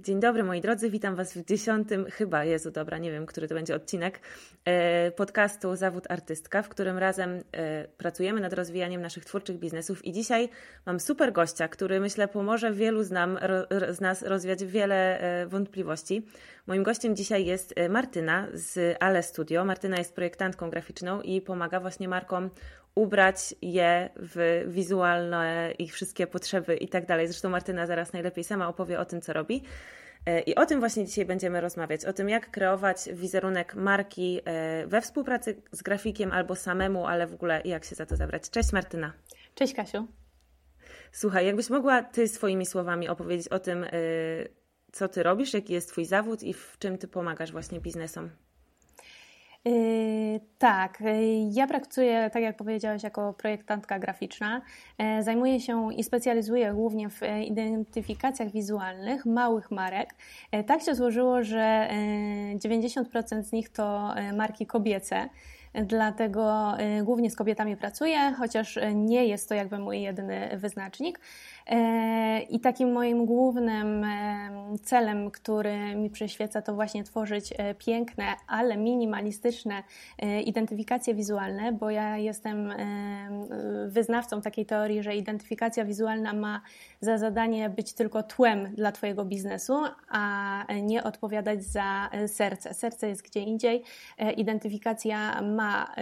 Dzień dobry moi drodzy, witam Was w dziesiątym, chyba, Jezu dobra, nie wiem, który to będzie odcinek, e, podcastu Zawód Artystka, w którym razem e, pracujemy nad rozwijaniem naszych twórczych biznesów i dzisiaj mam super gościa, który myślę pomoże wielu z, nam, z nas rozwiać wiele e, wątpliwości. Moim gościem dzisiaj jest Martyna z Ale Studio. Martyna jest projektantką graficzną i pomaga właśnie markom ubrać je w wizualne ich wszystkie potrzeby i tak dalej. Zresztą Martyna zaraz najlepiej sama opowie o tym, co robi. E, I o tym właśnie dzisiaj będziemy rozmawiać, o tym jak kreować wizerunek marki e, we współpracy z grafikiem albo samemu, ale w ogóle jak się za to zabrać. Cześć Martyna. Cześć Kasiu. Słuchaj, jakbyś mogła Ty swoimi słowami opowiedzieć o tym, e, co Ty robisz, jaki jest Twój zawód i w czym Ty pomagasz właśnie biznesom? Yy, tak, yy, ja pracuję, tak jak powiedziałeś, jako projektantka graficzna. Yy, zajmuję się i specjalizuję głównie w identyfikacjach wizualnych małych marek. Tak się złożyło, że 90% z nich to marki kobiece dlatego głównie z kobietami pracuję, chociaż nie jest to jakby mój jedyny wyznacznik. E, I takim moim głównym celem, który mi przyświeca, to właśnie tworzyć piękne, ale minimalistyczne identyfikacje wizualne, bo ja jestem wyznawcą takiej teorii, że identyfikacja wizualna ma za zadanie być tylko tłem dla Twojego biznesu, a nie odpowiadać za serce. Serce jest gdzie indziej. Identyfikacja ma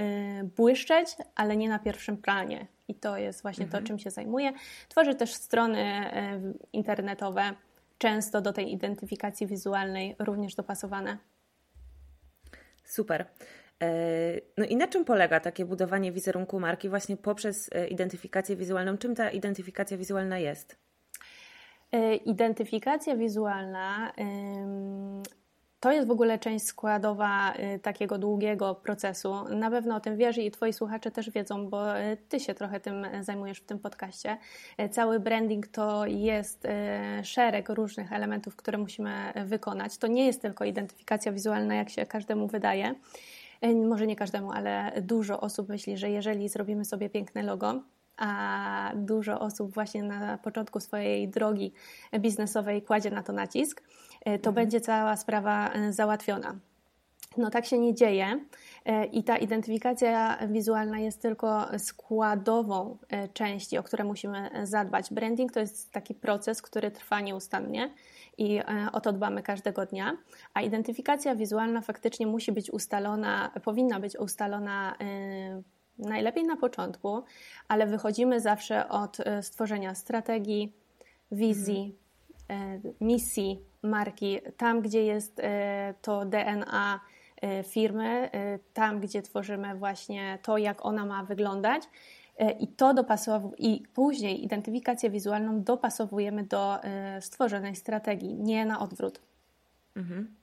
błyszczeć, ale nie na pierwszym planie. I to jest właśnie mhm. to, czym się zajmuję. Tworzę też strony e, internetowe, często do tej identyfikacji wizualnej również dopasowane. Super. E, no i na czym polega takie budowanie wizerunku marki właśnie poprzez e, identyfikację wizualną? Czym ta identyfikacja wizualna jest? Identyfikacja wizualna to jest w ogóle część składowa y, takiego długiego procesu. Na pewno o tym wiesz i Twoi słuchacze też wiedzą, bo y, Ty się trochę tym zajmujesz w tym podcaście. Cały branding to jest szereg różnych elementów, które musimy wykonać. To nie jest tylko identyfikacja wizualna, jak się każdemu wydaje. Może nie każdemu, ale dużo osób myśli, że jeżeli zrobimy sobie piękne logo, a dużo osób właśnie na początku swojej drogi biznesowej kładzie na to nacisk, E, to mhm. będzie cała sprawa e, załatwiona. No tak się nie dzieje e, i ta identyfikacja wizualna jest tylko składową części, o które musimy zadbać. Branding to jest taki proces, który trwa nieustannie i o to dbamy każdego dnia, a identyfikacja wizualna faktycznie musi być ustalona, powinna być ustalona najlepiej na początku, ale wychodzimy zawsze od stworzenia strategii, wizji, mhm. misji, marki, tam gdzie jest e, to DNA e, firmy, e, tam gdzie tworzymy właśnie to, jak ona ma wyglądać. I to dopasowujemy, i później identyfikację wizualną dopasowujemy do stworzonej strategii, nie na odwrót. Mhm.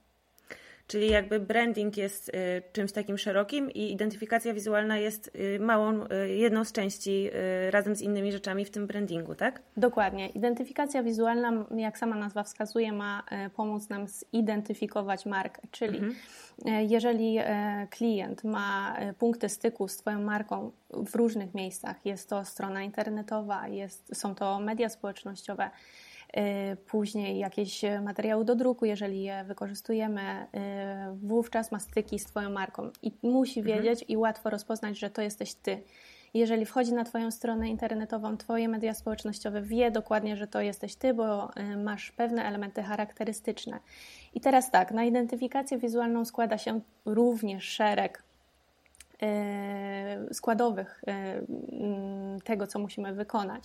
Czyli jakby branding jest y, czymś takim szerokim i identyfikacja wizualna jest y, małą, y, jedną z części razem z innymi rzeczami w tym brandingu, tak? Dokładnie. Identyfikacja wizualna, jak sama nazwa wskazuje, ma pomóc nam zidentyfikować markę, czyli mhm. jeżeli klient ma punkty styku z Twoją marką w różnych miejscach, jest to strona internetowa, jest, są to media społecznościowe, później jakieś materiały do druku, jeżeli je wykorzystujemy, y, wówczas ma styki z Twoją marką i musi mhm. wiedzieć i łatwo rozpoznać, że to jesteś Ty. Jeżeli wchodzi na Twoją stronę internetową, Twoje media społecznościowe, wie dokładnie, że to jesteś Ty, bo y, masz pewne elementy charakterystyczne. I teraz tak, na identyfikację wizualną składa się również szereg składowych tego, co musimy wykonać.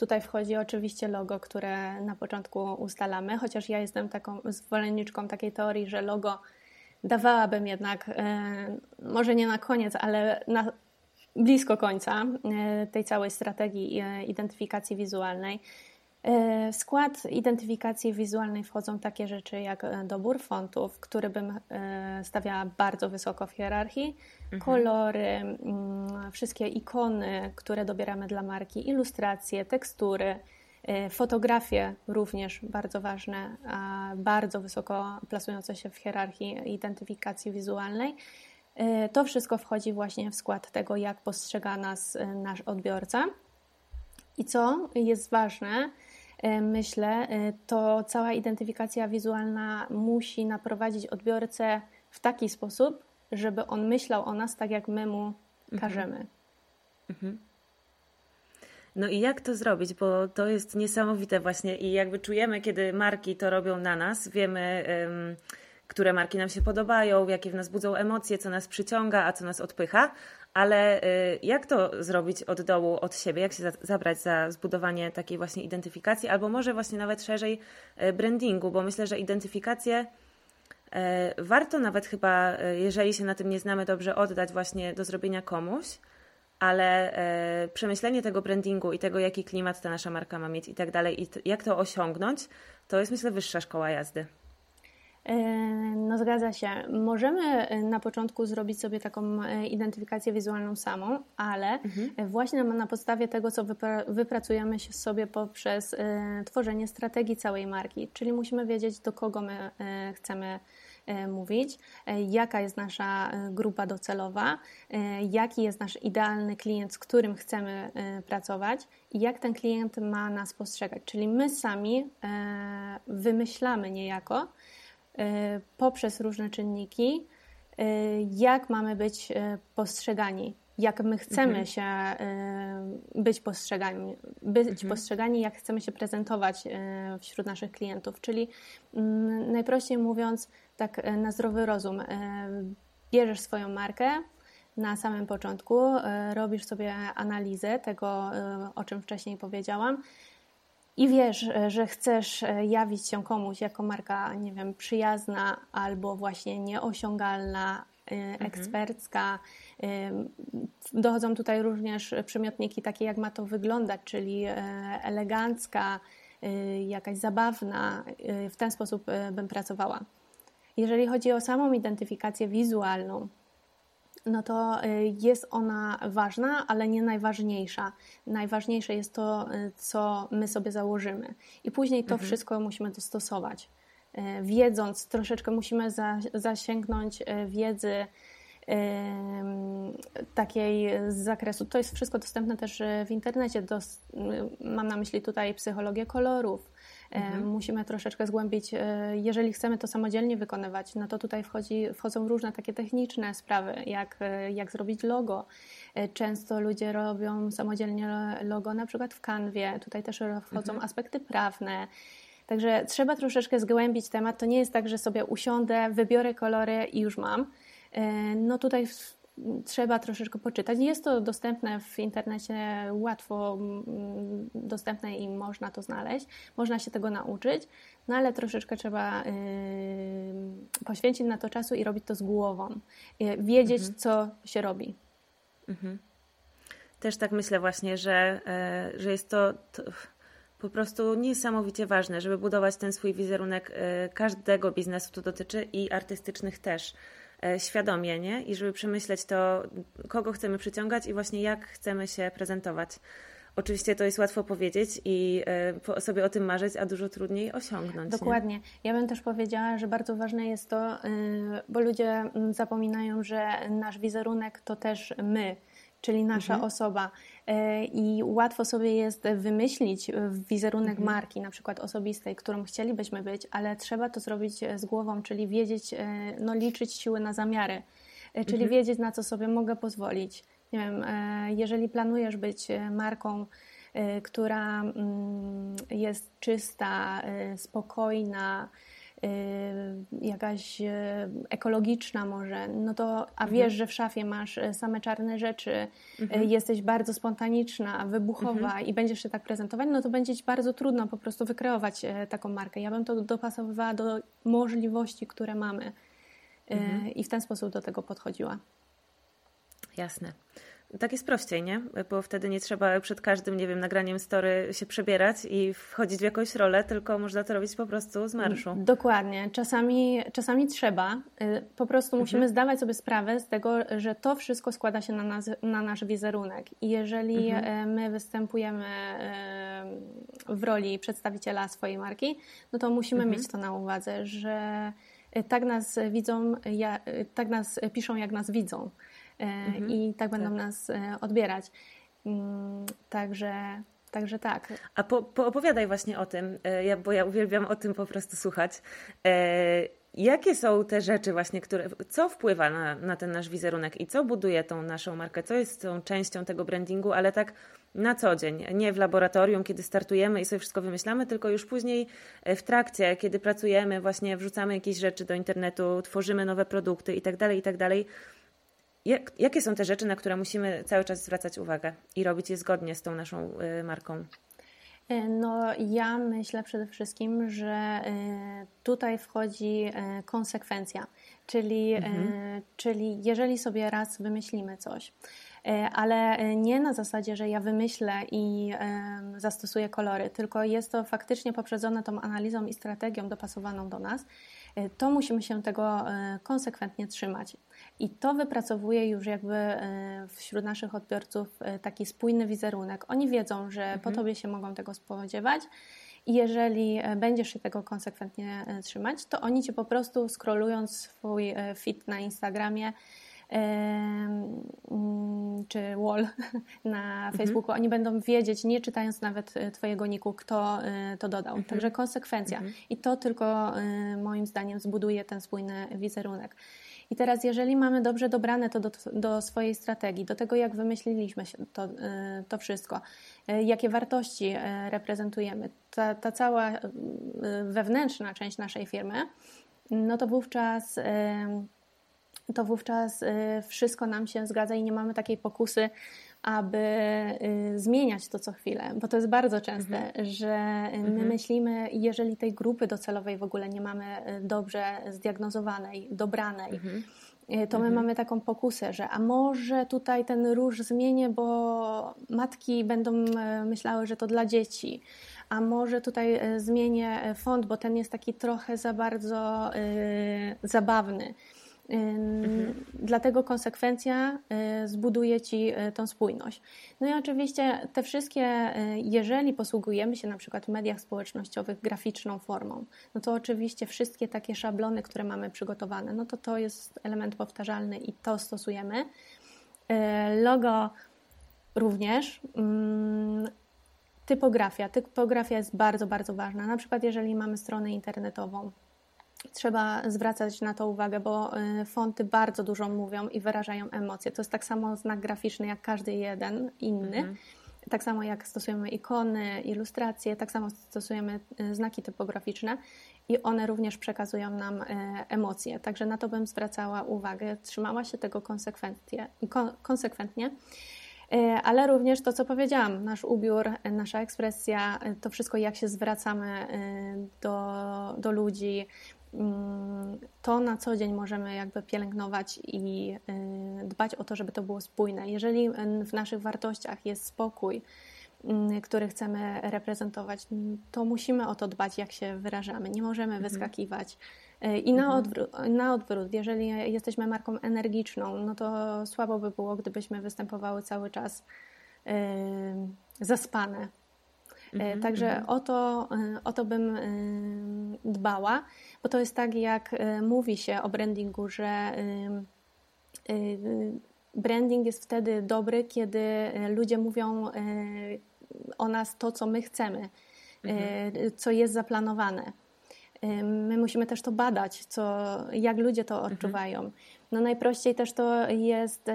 Tutaj wchodzi oczywiście logo, które na początku ustalamy, chociaż ja jestem taką zwolenniczką takiej teorii, że logo dawałabym jednak, e, może nie na koniec, ale na blisko końca e, tej całej strategii e, identyfikacji wizualnej. W skład identyfikacji wizualnej wchodzą takie rzeczy jak dobór fontów, który bym stawiała bardzo wysoko w hierarchii, mhm. kolory, mm, wszystkie ikony, które dobieramy dla marki, ilustracje, tekstury, fotografie również bardzo ważne, bardzo wysoko plasujące się w hierarchii identyfikacji wizualnej. To wszystko wchodzi właśnie w skład tego, jak postrzega nas nasz odbiorca. I co jest ważne, myślę, to cała identyfikacja wizualna musi naprowadzić odbiorcę w taki sposób, żeby on myślał o nas tak, jak my mu mhm. każemy. Mhm. No i jak to zrobić? Bo to jest niesamowite właśnie i jakby czujemy, kiedy marki to robią na nas, wiemy, które marki nam się podobają, jakie w nas budzą emocje, co nas przyciąga, a co nas odpycha, ale y, jak to zrobić od dołu, od siebie? Jak się za, zabrać za zbudowanie takiej właśnie identyfikacji, albo może właśnie nawet szerzej y, brandingu, bo myślę, że identyfikację y, warto nawet chyba, jeżeli się na tym nie znamy dobrze, oddać właśnie do zrobienia komuś, ale przemyślenie tego brandingu i tego, jaki klimat ta nasza marka ma mieć i tak dalej, i jak to osiągnąć, to jest myślę wyższa szkoła jazdy. E, no zgadza się. Możemy e, na początku zrobić sobie taką e, identyfikację wizualną samą, ale mhm. właśnie na podstawie tego, co wypracujemy się sobie poprzez tworzenie strategii całej marki, czyli musimy wiedzieć, do kogo my chcemy E, mówić, e, jaka jest nasza e, grupa docelowa, jaki jest nasz idealny klient, z którym chcemy pracować i jak ten klient ma nas postrzegać. Czyli my sami wymyślamy niejako poprzez różne czynniki, jak mamy być postrzegani jak my chcemy mhm. się być postrzegani, być mhm. postrzegani, jak chcemy się prezentować wśród naszych klientów. Czyli mm, najprościej mówiąc, tak na zdrowy rozum. Bierzesz swoją markę na samym początku, robisz sobie analizę tego, o czym wcześniej powiedziałam. I wiesz, że chcesz jawić się komuś jako marka, nie wiem, przyjazna albo właśnie nieosiągalna, mhm. ekspercka. Dochodzą tutaj również przymiotniki takie, jak ma to wyglądać, czyli elegancka, jakaś zabawna. W ten sposób bym pracowała. Jeżeli chodzi o samą identyfikację wizualną, no to y, jest ona ważna, ale nie najważniejsza. Najważniejsze jest to, y, co my sobie założymy. I później to mhm. wszystko musimy dostosować. Y, wiedząc, troszeczkę musimy zasięgnąć wiedzy takiej z zakresu. To jest wszystko dostępne też w internecie. mam na myśli tutaj psychologię kolorów, Mhm. Musimy troszeczkę zgłębić, e, jeżeli chcemy to samodzielnie wykonywać, no to tutaj wchodzi, wchodzą różne takie techniczne sprawy, jak, e, jak zrobić logo. E, często ludzie robią samodzielnie logo na przykład w kanwie, tutaj też wchodzą mhm. aspekty prawne. Także trzeba troszeczkę zgłębić temat. To nie jest tak, że sobie usiądę, wybiorę kolory i już mam. No tutaj trzeba troszeczkę poczytać. Jest to dostępne w internecie, łatwo mm, dostępne i można to znaleźć, można się tego nauczyć, no ale troszeczkę trzeba yy, poświęcić na to czasu i robić to z głową, yy, wiedzieć, mhm. co się robi. Mhm. Też tak myślę właśnie, że, yy, że jest to, to po prostu niesamowicie ważne, żeby budować ten swój wizerunek e, każdego biznesu to dotyczy i artystycznych też E, świadomie, nie? I żeby przemyśleć to, kogo chcemy przyciągać i właśnie jak chcemy się prezentować. Oczywiście to jest łatwo powiedzieć i e, sobie o tym marzyć, a dużo trudniej osiągnąć. Dokładnie. Nie? Ja bym też powiedziała, że bardzo ważne jest to, y, bo ludzie mm, zapominają, że nasz wizerunek to też my czyli nasza mhm. osoba. E, I łatwo sobie jest wymyślić wizerunek mhm. marki, na przykład osobistej, którą chcielibyśmy być, ale trzeba to zrobić z głową, czyli wiedzieć, e, no, liczyć siły na zamiary, e, czyli mhm. wiedzieć, na co sobie mogę pozwolić. Nie wiem, jeżeli planujesz być marką, która mm, jest czysta, spokojna, jakaś y, ekologiczna może, no to, a mhm. wiesz, że w szafie masz y, same czarne rzeczy, mhm. jesteś bardzo spontaniczna, wybuchowa mhm. i będziesz się tak prezentować, no to będzie ci bardzo trudno po prostu wykreować taką markę. Ja bym to dopasowywała do możliwości, które mamy mhm. i w ten sposób do tego podchodziła. Jasne tak jest prościej, nie? Bo wtedy nie trzeba przed każdym, nie wiem, nagraniem story się przebierać i wchodzić w jakąś rolę, tylko można to robić po prostu z marszu. Dokładnie. Czasami, czasami trzeba. Y, po prostu mhm. musimy zdawać sobie sprawę z tego, że to wszystko składa się na, nas, na nasz wizerunek. I jeżeli mhm. Y, my występujemy y, w roli przedstawiciela swojej marki, no to musimy mhm. mieć to na uwadze, że tak nas widzą, tak nas piszą, jak nas widzą. E, mhm, i tak będą tak. nas e, odbierać. Mm, także Także tak. A po, poopowiadaj właśnie o tym, ja, bo ja uwielbiam o tym po prostu słuchać. Jakie są te rzeczy właśnie, które, co wpływa na, na ten nasz wizerunek i co buduje tą naszą markę, co jest tą częścią tego brandingu, ale tak na co dzień, nie w laboratorium, kiedy startujemy i sobie wszystko wymyślamy, tylko już później e, w trakcie, kiedy pracujemy, właśnie wrzucamy jakieś rzeczy do internetu, tworzymy nowe produkty itd., tak itd. Jak, jakie są te rzeczy, na które musimy cały czas zwracać uwagę i robić je zgodnie z tą naszą y, marką? E, no, ja myślę przede wszystkim, że e, tutaj wchodzi e, konsekwencja, czyli, mhm. czyli jeżeli sobie raz wymyślimy coś, ale nie na zasadzie, że ja wymyślę i zastosuję kolory, tylko jest to faktycznie poprzedzone tą analizą i strategią dopasowaną do nas, to musimy się tego konsekwentnie trzymać. I to wypracowuje już jakby e, wśród naszych odbiorców taki spójny wizerunek. Oni wiedzą, że mhm. po tobie się mogą tego spodziewać. I jeżeli będziesz się tego konsekwentnie trzymać, to oni cię po prostu scrollując swój feed na Instagramie czy wall na mhm. Facebooku, oni będą wiedzieć, nie czytając nawet Twojego niku, kto to dodał. Mhm. Także konsekwencja. Mhm. I to tylko moim zdaniem zbuduje ten spójny wizerunek. I teraz, jeżeli mamy dobrze dobrane to do, do swojej strategii, do tego, jak wymyśliliśmy to, to wszystko, jakie wartości reprezentujemy, ta, ta cała wewnętrzna część naszej firmy, no to wówczas to wówczas wszystko nam się zgadza i nie mamy takiej pokusy, aby y, zmieniać to co chwilę, bo to jest bardzo częste, mhm. że my mhm. myślimy, jeżeli tej grupy docelowej w ogóle nie mamy y, dobrze zdiagnozowanej, dobranej, mhm. Y, to my mhm. mamy taką pokusę, że a może tutaj ten róż zmienię, bo matki będą myślały, że to dla dzieci, a może tutaj zmienię font, bo ten jest taki trochę za bardzo y, zabawny. Mhm. Dlatego konsekwencja y, zbuduje ci y, tą spójność. No i oczywiście te wszystkie, y, jeżeli posługujemy się na przykład w mediach społecznościowych graficzną formą, no to oczywiście wszystkie takie szablony, które mamy przygotowane, no to to jest element powtarzalny i to stosujemy. Logo również. Mm, typografia. Typografia jest bardzo, bardzo ważna. Na przykład, jeżeli mamy stronę internetową, trzeba zwracać na to uwagę, bo y, fonty bardzo dużo mówią i wyrażają emocje. To jest tak samo znak graficzny jak każdy jeden inny. Mhm. Tak samo jak stosujemy ikony, ilustracje, tak samo stosujemy y, znaki typograficzne i one również przekazują nam y, emocje. Także na to bym zwracała uwagę, trzymała się tego konsekwentnie. konsekwentnie. Ale również to, co powiedziałam, nasz ubiór, nasza ekspresja, to wszystko, jak się zwracamy do, do ludzi, to na co dzień możemy jakby pielęgnować i y, dbać o to, żeby to było spójne. Jeżeli w naszych wartościach jest spokój, mm, który chcemy reprezentować, to musimy o to dbać, jak się wyrażamy. Nie możemy mhm. wyskakiwać. Y, I na, mhm. odwrót, na odwrót, jeżeli jesteśmy marką energiczną, no to słabo by było, gdybyśmy występowały cały czas zaspane Mhm, Także mhm. o to, e, o to bym e, dbała, bo to jest tak, jak mówi się o brandingu, że branding jest wtedy dobry, kiedy ludzie mówią o nas to, co my chcemy, mhm. co jest zaplanowane. My musimy też to badać, co, jak ludzie to odczuwają. No najprościej też to jest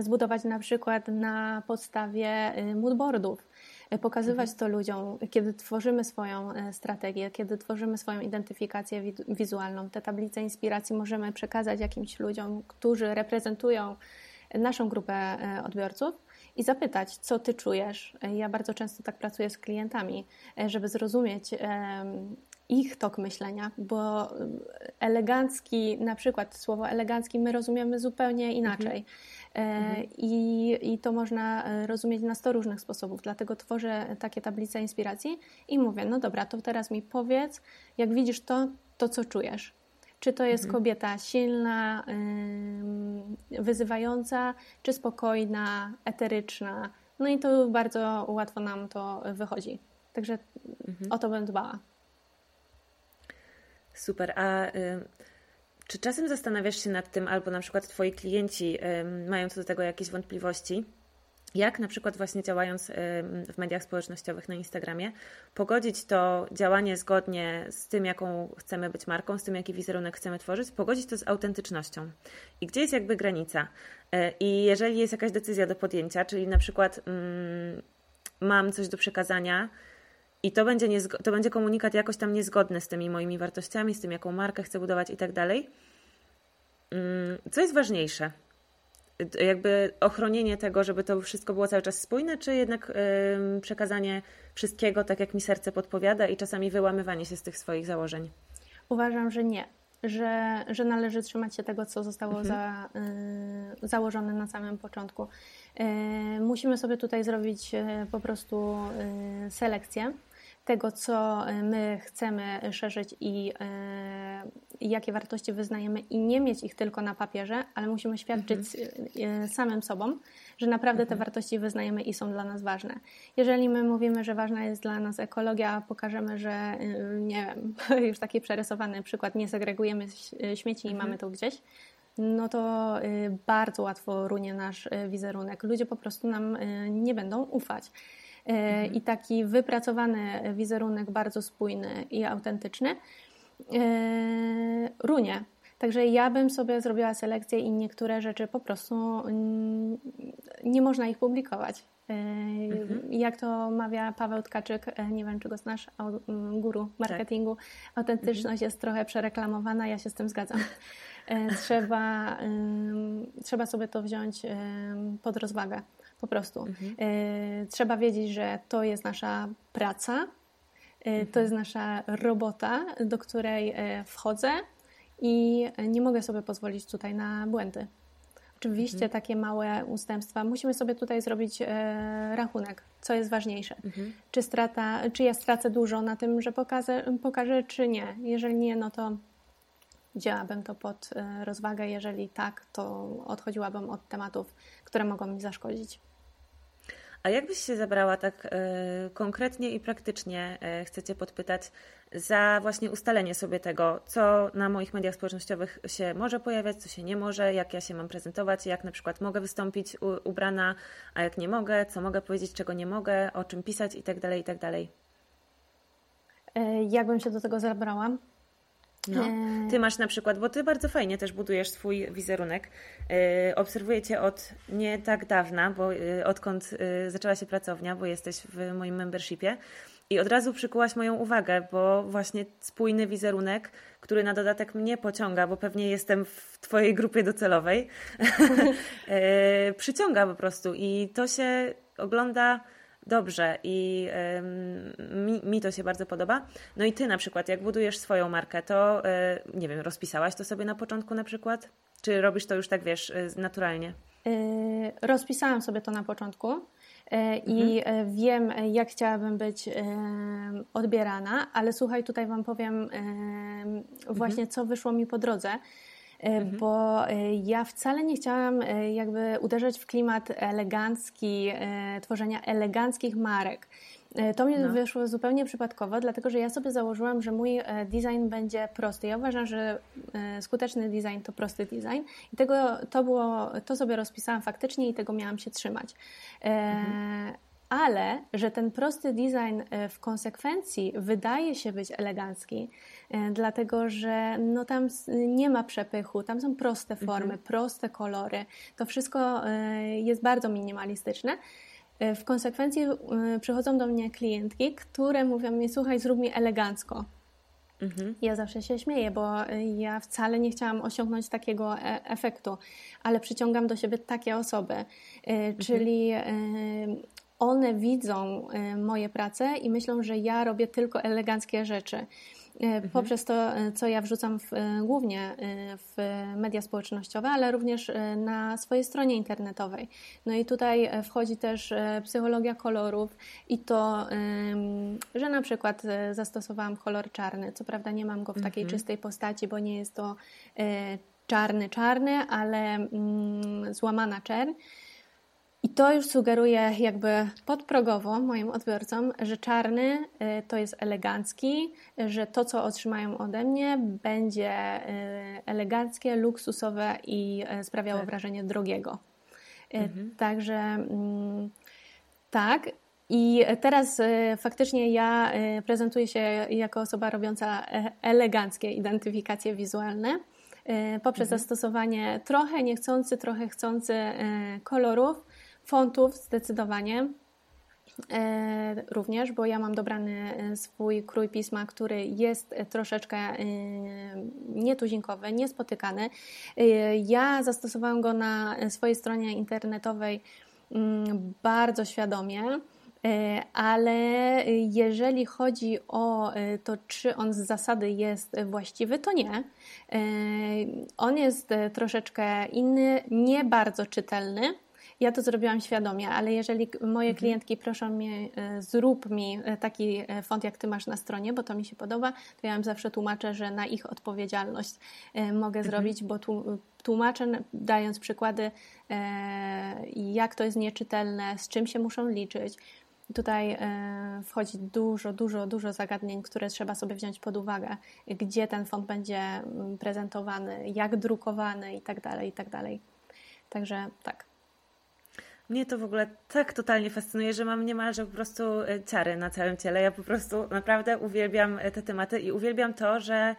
zbudować na przykład na podstawie moodboardów. E, pokazywać mhm. to ludziom, kiedy tworzymy swoją e, strategię, kiedy tworzymy swoją identyfikację wizualną. Te tablice inspiracji możemy przekazać jakimś ludziom, którzy reprezentują naszą grupę e, odbiorców i zapytać, co ty czujesz. Ja bardzo często tak pracuję z klientami, żeby zrozumieć ich tok myślenia, bo elegancki, na przykład słowo elegancki my rozumiemy zupełnie inaczej. Mhm. Mhm. I, I to można e, rozumieć na 100 różnych sposobów, dlatego tworzę takie tablice inspiracji i mówię, no dobra, to teraz mi powiedz, jak widzisz to, to co czujesz. Czy to jest mhm. kobieta silna, wyzywająca, czy spokojna, eteryczna. No i to bardzo łatwo nam to wychodzi. Także mhm. o to bym dbała. Super. A y, czy czasem zastanawiasz się nad tym, albo na przykład Twoi klienci mają co do tego jakieś wątpliwości? jak na przykład właśnie działając w mediach społecznościowych na Instagramie, pogodzić to działanie zgodnie z tym, jaką chcemy być marką, z tym, jaki wizerunek chcemy tworzyć, pogodzić to z autentycznością. I gdzie jest jakby granica? E, I jeżeli jest jakaś decyzja do podjęcia, czyli na przykład mm, mam coś do przekazania, i to będzie, to będzie komunikat jakoś tam niezgodny z tymi moimi wartościami, z tym, jaką markę chcę budować i tak dalej. Mm, co jest ważniejsze? jakby ochronienie tego, żeby to wszystko było cały czas spójne, czy jednak przekazanie wszystkiego tak, jak mi serce podpowiada i czasami wyłamywanie się z tych swoich założeń? Uważam, że nie. Że, że należy trzymać się tego, co zostało mhm. za, y, założone na samym początku. Y, musimy sobie tutaj zrobić y, po prostu selekcję tego, co e, my chcemy szerzyć i e, jakie wartości wyznajemy, i nie mieć ich tylko na papierze, ale musimy świadczyć mhm. Samym sobą, że naprawdę te mhm. wartości wyznajemy i są dla nas ważne. Jeżeli my mówimy, że ważna jest dla nas ekologia, a pokażemy, że nie wiem, już taki przerysowany przykład, nie segregujemy śmieci i mhm. mamy to gdzieś, no to bardzo łatwo runie nasz wizerunek. Ludzie po prostu nam nie będą ufać. E, mhm. i taki wypracowany wizerunek bardzo spójny i autentyczny e, runie. Także ja bym sobie zrobiła selekcję i niektóre rzeczy po prostu nie można ich publikować. E, mhm. Jak to mawia Paweł Tkaczyk, nie wiem czy go znasz, guru marketingu, tak. autentyczność mhm. jest trochę przereklamowana, ja się z tym zgadzam. Trzeba, trzeba sobie to wziąć pod rozwagę. Po prostu. Mhm. E, trzeba wiedzieć, że to jest nasza praca, e, mhm. to jest nasza robota, do której e, wchodzę i nie mogę sobie pozwolić tutaj na błędy. Oczywiście mhm. takie małe ustępstwa. Musimy sobie tutaj zrobić rachunek, co jest ważniejsze. Mhm. Czy, strata, czy ja stracę dużo na tym, że pokażę, pokażę, czy nie. Jeżeli nie, no to wzięłabym to pod rozwagę. Jeżeli tak, to odchodziłabym od tematów, które mogą mi zaszkodzić. A jakbyś się zabrała tak e, konkretnie i praktycznie, e, chcecie podpytać, za właśnie ustalenie sobie tego, co na moich mediach społecznościowych się może pojawiać, co się nie może, jak ja się mam prezentować, jak na przykład mogę wystąpić ubrana, a jak nie mogę, co mogę powiedzieć, czego nie mogę, o czym pisać itd., tak itd. Tak e, Jakbym się do tego zabrała? No. Ty masz na przykład, bo ty bardzo fajnie też budujesz swój wizerunek. Yy, obserwuję cię od nie tak dawna, bo yy, odkąd yy, zaczęła się pracownia, bo jesteś w moim membershipie. I od razu przykułaś moją uwagę, bo właśnie spójny wizerunek, który na dodatek mnie pociąga, bo pewnie jestem w Twojej grupie docelowej, przyciąga po prostu. I to się ogląda dobrze i mi, mi, to się bardzo podoba. No i ty na przykład, jak budujesz swoją markę, to e, nie wiem, rozpisałaś to sobie na początku na przykład? Czy robisz to już tak, wiesz, e, naturalnie? E, rozpisałam sobie to na początku i mhm. wiem, jak chciałabym być odbierana, ale słuchaj, tutaj Wam powiem właśnie, mhm. co wyszło mi po drodze. E, mhm. bo e, ja wcale nie chciałam e, jakby uderzać w klimat elegancki, tworzenia eleganckich marek. To mi no. wyszło zupełnie przypadkowo, dlatego że ja sobie założyłam, że mój design będzie prosty. Ja uważam, że skuteczny design to prosty design i tego, to, było, to sobie rozpisałam faktycznie i tego miałam się trzymać. Mhm ale że ten prosty design e, w konsekwencji wydaje się być elegancki, e, dlatego że no tam nie ma przepychu, tam są proste mhm. formy, proste kolory, to wszystko e, jest bardzo minimalistyczne. W konsekwencji przychodzą do mnie klientki, które mówią mi: Słuchaj, zrób mi elegancko. Mhm. Ja zawsze się śmieję, bo ja wcale nie chciałam osiągnąć takiego efektu, ale przyciągam do siebie takie osoby. Mhm. One widzą e, moje prace i myślą, że ja robię tylko eleganckie rzeczy. E, mhm. Poprzez to, e, co ja wrzucam w, głównie w media społecznościowe, ale również na swojej stronie internetowej. No i tutaj wchodzi też psychologia kolorów i to, że na przykład zastosowałam kolor czarny. Co prawda nie mam go w takiej mhm. czystej postaci, bo nie jest to czarny, czarny, ale mm, złamana czerń. I to już sugeruje jakby podprogowo moim odbiorcom, że czarny y, to jest elegancki, że to, co otrzymają ode mnie, będzie y, eleganckie, luksusowe i y, sprawiało tak. wrażenie drogiego. Mhm. Także mm, tak. I teraz faktycznie ja prezentuję się jako osoba robiąca eleganckie identyfikacje wizualne poprzez mhm. zastosowanie trochę niechcący, trochę chcący kolorów, fontów zdecydowanie. E, również, bo ja mam dobrany e, swój krój pisma, który jest e, troszeczkę nietuzinkowy, niespotykany. Ja zastosowałam go na swojej stronie internetowej mm, bardzo świadomie. Ale jeżeli chodzi o to, czy on z zasady jest właściwy, to nie. On jest troszeczkę inny, nie bardzo czytelny ja to zrobiłam świadomie, ale jeżeli moje mhm. klientki proszą mnie, e, zrób mi e, taki e, font, jak ty masz na stronie, bo to mi się podoba, to ja im zawsze tłumaczę, że na ich odpowiedzialność mogę mhm. zrobić, bo tłumaczę, dając przykłady, jak to jest nieczytelne, z czym się muszą liczyć. Tutaj wchodzi dużo, dużo, dużo zagadnień, które trzeba sobie wziąć pod uwagę, gdzie ten font będzie prezentowany, jak drukowany i tak dalej, i tak dalej. Także tak. Mnie to w ogóle tak totalnie fascynuje, że mam niemalże po prostu e, ciary na całym ciele. Ja po prostu naprawdę uwielbiam e, te tematy i uwielbiam to, że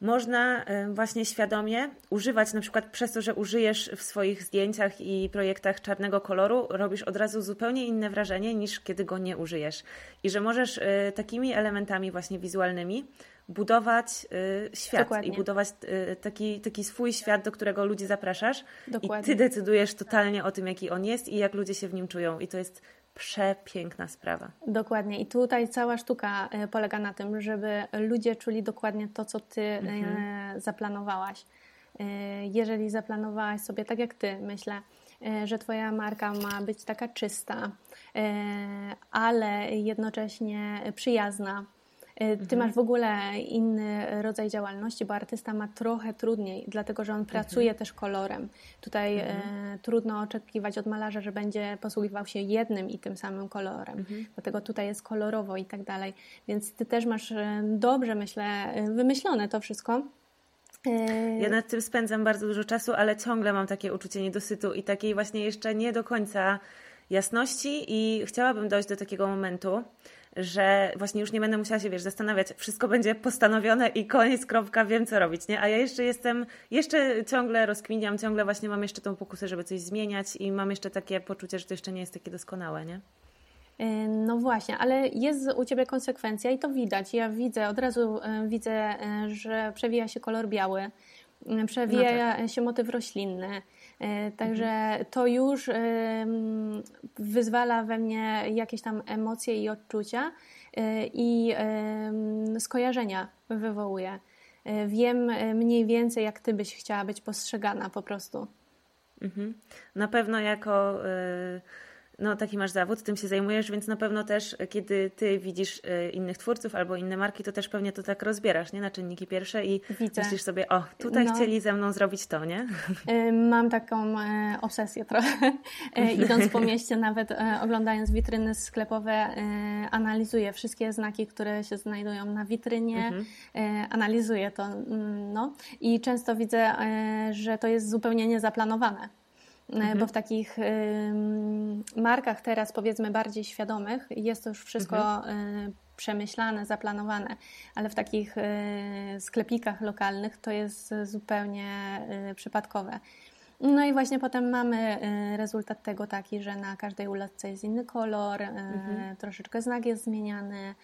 można e, właśnie świadomie używać, na przykład przez to, że użyjesz w swoich zdjęciach i projektach czarnego koloru, robisz od razu zupełnie inne wrażenie niż kiedy go nie użyjesz. I że możesz takimi elementami właśnie wizualnymi budować y, świat Dokładnie. i budować y, taki, taki swój świat, do którego ludzi zapraszasz Dokładnie. i ty decydujesz totalnie o tym, jaki on jest i jak ludzie się w nim czują i to jest przepiękna sprawa. Dokładnie i tutaj cała sztuka y, polega na tym, żeby ludzie czuli dokładnie to, co ty mhm. zaplanowałaś. Jeżeli zaplanowałaś sobie tak jak ty, myślę, że Twoja marka ma być taka czysta, ale jednocześnie przyjazna, ty mhm. masz w ogóle inny rodzaj działalności, bo artysta ma trochę trudniej, dlatego że on mhm. pracuje też kolorem. Tutaj e, mhm. trudno oczekiwać od malarza, że będzie posługiwał się jednym i tym samym kolorem. Mhm. Dlatego tutaj jest kolorowo i tak dalej. Więc ty też masz e, dobrze, myślę, wymyślone to wszystko. Ja nad tym spędzam bardzo dużo czasu, ale ciągle mam takie uczucie niedosytu i takiej właśnie jeszcze nie do końca jasności i chciałabym dojść do takiego momentu, że właśnie już nie będę musiała się, wiesz, zastanawiać, wszystko będzie postanowione i koniec, kropka, wiem co robić, nie? A ja jeszcze jestem, jeszcze ciągle rozkminiam, ciągle właśnie mam jeszcze tą pokusę, żeby coś zmieniać i mam jeszcze takie poczucie, że to jeszcze nie jest takie doskonałe, nie? E, no właśnie, ale jest u Ciebie konsekwencja i to widać. Ja widzę, od razu e, widzę, e, że przewija się kolor biały, przewija no tak. się motyw roślinny, także mhm. to już wyzwala we mnie jakieś tam emocje i odczucia e, i skojarzenia wywołuje. E, wiem mniej więcej, jak ty byś chciała być postrzegana po prostu. Mhm. Na pewno jako no, taki masz zawód, tym się zajmujesz, więc na pewno też, e, kiedy ty widzisz e, innych twórców albo inne marki, to też pewnie to tak rozbierasz, nie? Na czynniki pierwsze i Widzę. myślisz sobie, o, tutaj no. chcieli ze mną zrobić to, nie? E, mam taką obsesję trochę. Idąc po mieście, nawet oglądając witryny sklepowe, analizuję wszystkie znaki, które się znajdują na witrynie, mhm. analizuję to, mm, no. I często widzę, że to jest zupełnie niezaplanowane mhm. bo w takich markach teraz powiedzmy bardziej świadomych jest to już wszystko mhm. Y, przemyślane, zaplanowane, ale w takich y, sklepikach lokalnych to jest zupełnie przypadkowe. No i właśnie potem mamy rezultat tego taki, że na każdej ulotce jest inny kolor, mhm. troszeczkę znak jest zmieniany.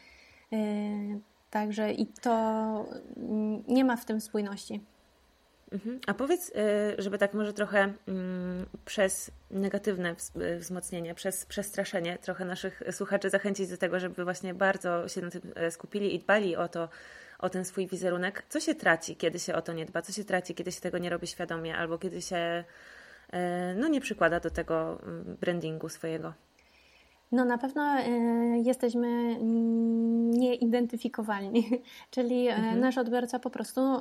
Także i to mm, nie ma w tym spójności. Mhm. A powiedz, y, żeby tak może trochę mm, przez negatywne y, wzmocnienie, przez przestraszenie trochę naszych słuchaczy zachęcić do tego, żeby właśnie bardzo się na tym e, skupili i dbali o to, o ten swój wizerunek. Co się traci, kiedy się o to nie dba? Co się traci, kiedy się tego nie robi świadomie albo kiedy się no, nie przykłada do tego mm, brandingu swojego? No na pewno e, jesteśmy nieidentyfikowalni, czyli e, mhm. nasz odbiorca po prostu e,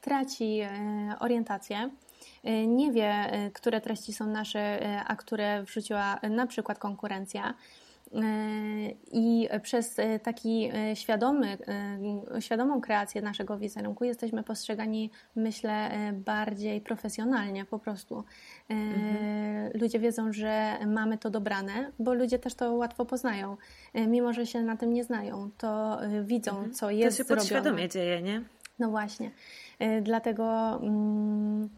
traci orientację. Nie wie, które treści są nasze, a które wrzuciła na przykład konkurencja. I przez taki świadomy, świadomą kreację naszego wizerunku jesteśmy postrzegani, myślę, bardziej profesjonalnie po prostu. Mhm. Ludzie wiedzą, że mamy to dobrane, bo ludzie też to łatwo poznają. Mimo, że się na tym nie znają, to widzą, mhm. co jest To się podświadomie dzieje, nie? No właśnie. Dlatego... Mm,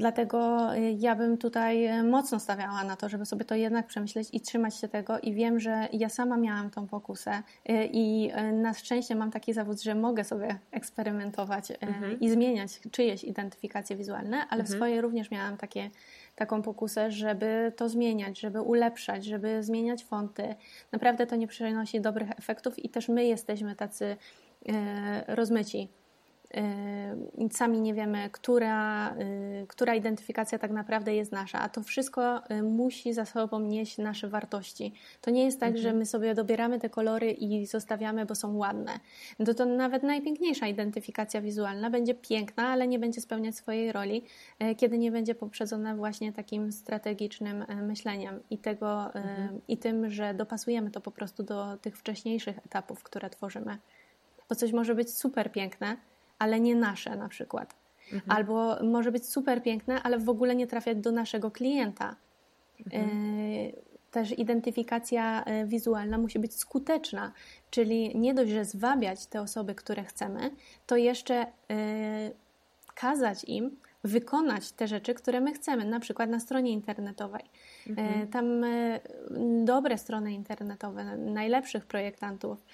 Dlatego y, ja bym tutaj y, mocno stawiała na to, żeby sobie to jednak przemyśleć i trzymać się tego. I wiem, że ja sama miałam tą pokusę y, i na szczęście mam taki zawód, że mogę sobie eksperymentować mhm. i zmieniać czyjeś identyfikacje wizualne, ale mhm. w swojej również miałam takie, taką pokusę, żeby to zmieniać, żeby ulepszać, żeby zmieniać fonty. Naprawdę to nie przynosi dobrych efektów i też my jesteśmy tacy rozmyci sami nie wiemy, która, y, która identyfikacja tak naprawdę jest nasza, a to wszystko y, musi za sobą nieść nasze wartości. To nie jest tak, mhm. że my sobie dobieramy te kolory i zostawiamy, bo są ładne. To, to nawet najpiękniejsza identyfikacja wizualna będzie piękna, ale nie będzie spełniać swojej roli, kiedy nie będzie poprzedzona właśnie takim strategicznym myśleniem i, tego, mhm. i tym, że dopasujemy to po prostu do tych wcześniejszych etapów, które tworzymy. Bo coś może być super piękne, ale nie nasze na przykład. Mhm. Albo może być super piękne, ale w ogóle nie trafiać do naszego klienta. Mhm. E, też identyfikacja e, wizualna musi być skuteczna, czyli nie dość, że zwabiać te osoby, które chcemy, to jeszcze e, kazać im wykonać te rzeczy, które my chcemy, na przykład na stronie internetowej. Mhm. Tam dobre strony internetowe, najlepszych projektantów,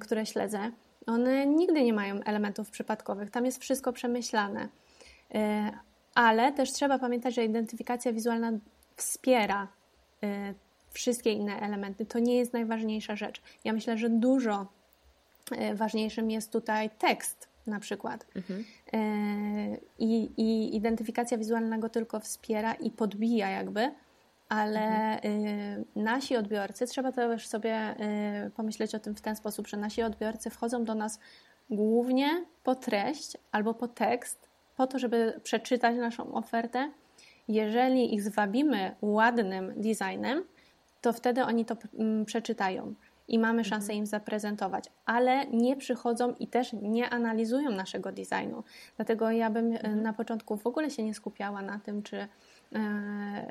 które śledzę, one nigdy nie mają elementów przypadkowych, tam jest wszystko przemyślane. E, ale też trzeba pamiętać, że identyfikacja wizualna wspiera e, wszystkie inne elementy. To nie jest najważniejsza rzecz. Ja myślę, że dużo e, ważniejszym jest tutaj tekst na przykład. Mhm. I, I identyfikacja wizualna go tylko wspiera i podbija jakby, ale mhm. nasi odbiorcy, trzeba też sobie y, pomyśleć o tym w ten sposób, że nasi odbiorcy wchodzą do nas głównie po treść albo po tekst, po to, żeby przeczytać naszą ofertę. Jeżeli ich zwabimy ładnym designem, to wtedy oni to mm, przeczytają i mamy mhm. szansę im zaprezentować, ale nie przychodzą i też nie analizują naszego designu. Dlatego ja bym y, mhm. na początku w ogóle się nie skupiała na tym, czy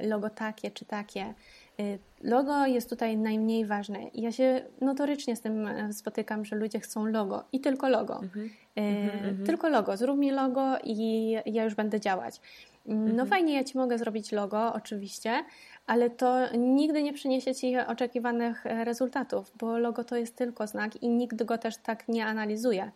logo takie czy takie. E, logo jest tutaj najmniej ważne. Ja się notorycznie z tym e, spotykam, że ludzie chcą logo i tylko logo. Mhm. Mhm, mhm. Tylko logo. Zrób mi logo i ja już będę działać. Mm, no mhm. fajnie, ja Ci mogę zrobić logo, oczywiście, ale to nigdy nie przyniesie Ci oczekiwanych rezultatów, bo logo to jest tylko znak i nikt go też tak nie analizuje.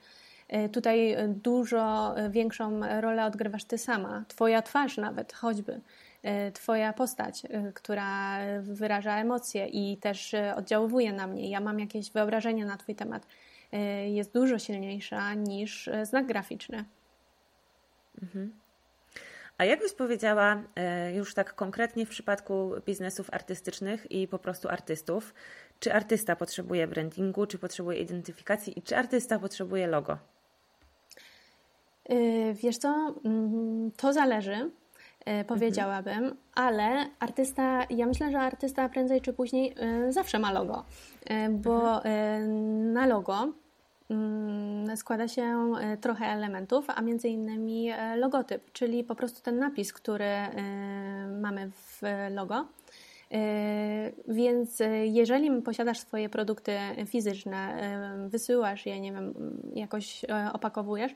Tutaj dużo większą rolę odgrywasz Ty sama, Twoja twarz nawet, choćby. E, twoja postać, e, która wyraża emocje i też e, oddziałuje na mnie. Ja mam jakieś wyobrażenie na Twój temat. Jest dużo silniejsza niż znak graficzny. Mhm. A jak byś powiedziała, już tak konkretnie w przypadku biznesów artystycznych i po prostu artystów, czy artysta potrzebuje brandingu, czy potrzebuje identyfikacji i czy artysta potrzebuje logo? Wiesz co, mm, to zależy. E, powiedziałabym, ale artysta, ja myślę, że artysta prędzej czy później e, zawsze ma logo, e, bo mhm. na logo mm, składa się trochę elementów, a między innymi logotyp, czyli po prostu ten napis, który mamy w logo. Więc jeżeli posiadasz swoje produkty fizyczne, wysyłasz je, nie wiem, jakoś opakowujesz,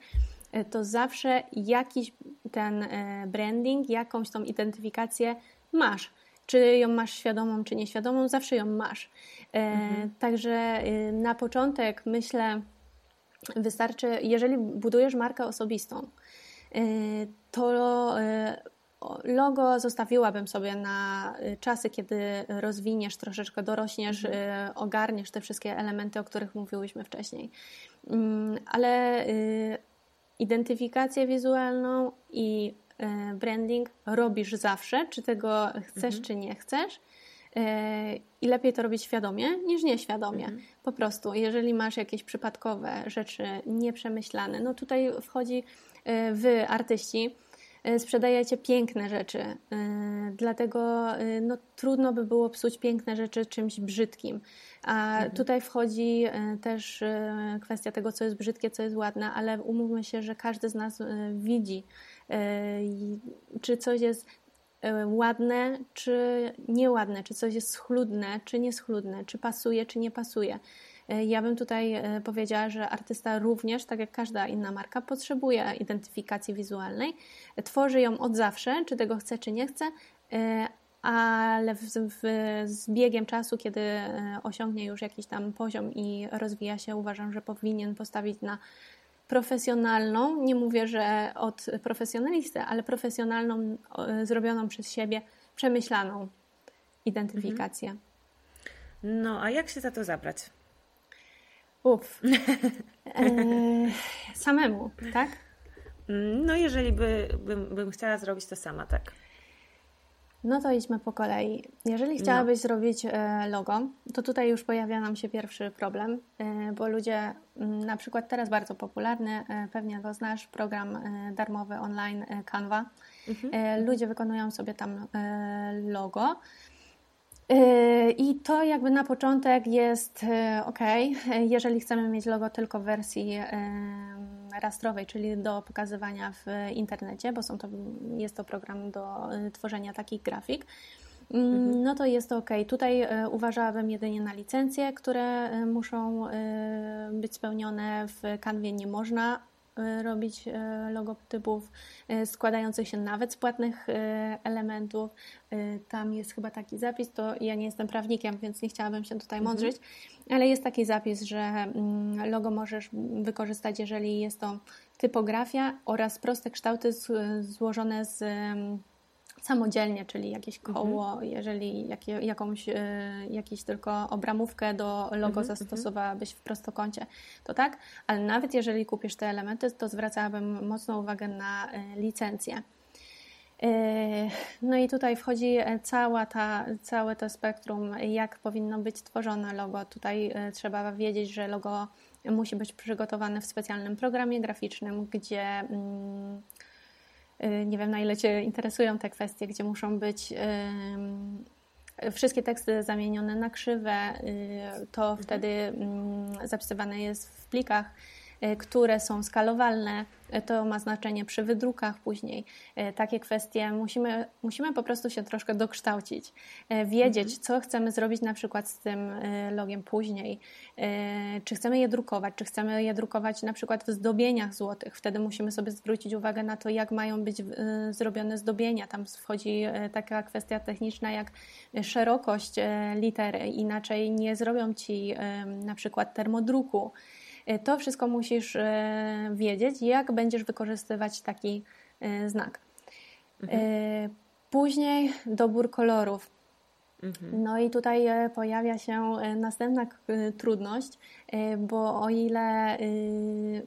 to zawsze jakiś ten e, branding, jakąś tą identyfikację masz. Czy ją masz świadomą, czy nieświadomą, zawsze ją masz. E, mhm. Także y, na początek myślę, wystarczy, jeżeli budujesz markę osobistą, y, to y, logo zostawiłabym sobie na czasy, kiedy rozwiniesz troszeczkę, dorośniesz, mhm. ogarniesz te wszystkie elementy, o których mówiłyśmy wcześniej. Mm, ale identyfikację wizualną i e, branding robisz zawsze, czy tego chcesz, mhm. czy nie chcesz. E, I lepiej to robić świadomie niż nieświadomie. Mhm. Po prostu, jeżeli masz jakieś przypadkowe rzeczy nieprzemyślane, no tutaj wchodzi e, wy, artyści, sprzedajecie piękne rzeczy, dlatego no, trudno by było psuć piękne rzeczy czymś brzydkim. A mhm. tutaj wchodzi też kwestia tego, co jest brzydkie, co jest ładne, ale umówmy się, że każdy z nas widzi, czy coś jest E, ładne czy nieładne, czy coś jest schludne czy nieschludne, czy pasuje czy nie pasuje. E, ja bym tutaj e, powiedziała, że artysta również, tak jak każda inna marka, potrzebuje identyfikacji wizualnej. Tworzy ją od zawsze, czy tego chce, czy nie chce, ale w, w, z biegiem czasu, kiedy osiągnie już jakiś tam poziom i rozwija się, uważam, że powinien postawić na profesjonalną, nie mówię, że od profesjonalisty, ale profesjonalną, zrobioną przez siebie, przemyślaną identyfikację. Mhm. No, a jak się za to zabrać? Uff. E, samemu, tak? Mm, no, jeżeli by, bym, bym chciała zrobić to sama, tak. No to idźmy po kolei. Jeżeli no. chciałabyś no. zrobić e, logo, to tutaj już pojawia nam się pierwszy problem, e, bo ludzie, mm, na przykład teraz bardzo popularny, pewnie go znasz, program darmowy online Canva. Mhm. Ludzie wykonują sobie tam logo. I to jakby na początek jest ok, jeżeli chcemy mieć logo tylko w wersji rastrowej, czyli do pokazywania w internecie, bo są to, jest to program do y, tworzenia takich grafik. Mm, mhm. No to jest to ok. Tutaj y, uważałabym jedynie na licencje, które y, muszą być spełnione. W kanwie nie można robić logotypów składających się nawet z płatnych elementów. Tam jest chyba taki zapis, to ja nie jestem prawnikiem, więc nie chciałabym się tutaj mhm. mądrzyć, ale jest taki zapis, że mm, logo możesz wykorzystać, jeżeli jest to typografia oraz proste kształty złożone z samodzielnie, czyli jakieś mhm. koło, mhm. jeżeli jakie, jakąś, y, jakąś tylko obramówkę do logo mhm, zastosowałabyś w prostokącie, to tak, ale nawet jeżeli kupisz te elementy, to zwracałabym mocną uwagę na y, licencję. Yy, no i tutaj wchodzi e, cała ta, całe to spektrum, jak powinno być tworzone logo. Tutaj e, trzeba wiedzieć, że logo musi być przygotowane w specjalnym programie graficznym, gdzie mm, e, nie wiem na ile Cię interesują te kwestie, gdzie muszą być wszystkie teksty zamienione na krzywe, to mhm. wtedy mm, zapisywane jest w plikach E, które są skalowalne. E, to ma znaczenie przy wydrukach później. E, takie kwestie musimy, musimy po prostu się troszkę dokształcić, wiedzieć, mhm. co chcemy zrobić na przykład z tym logiem później. Czy chcemy je drukować, czy chcemy je drukować na przykład w zdobieniach złotych. Wtedy musimy sobie zwrócić uwagę na to, jak mają być zrobione zdobienia. Tam wchodzi taka kwestia techniczna jak szerokość litery. Inaczej nie zrobią ci na przykład termodruku. E, to wszystko musisz e, wiedzieć, jak będziesz wykorzystywać taki e, znak. Mhm. Później dobór kolorów. Mhm. No i tutaj e, pojawia się e, następna e, trudność, bo o ile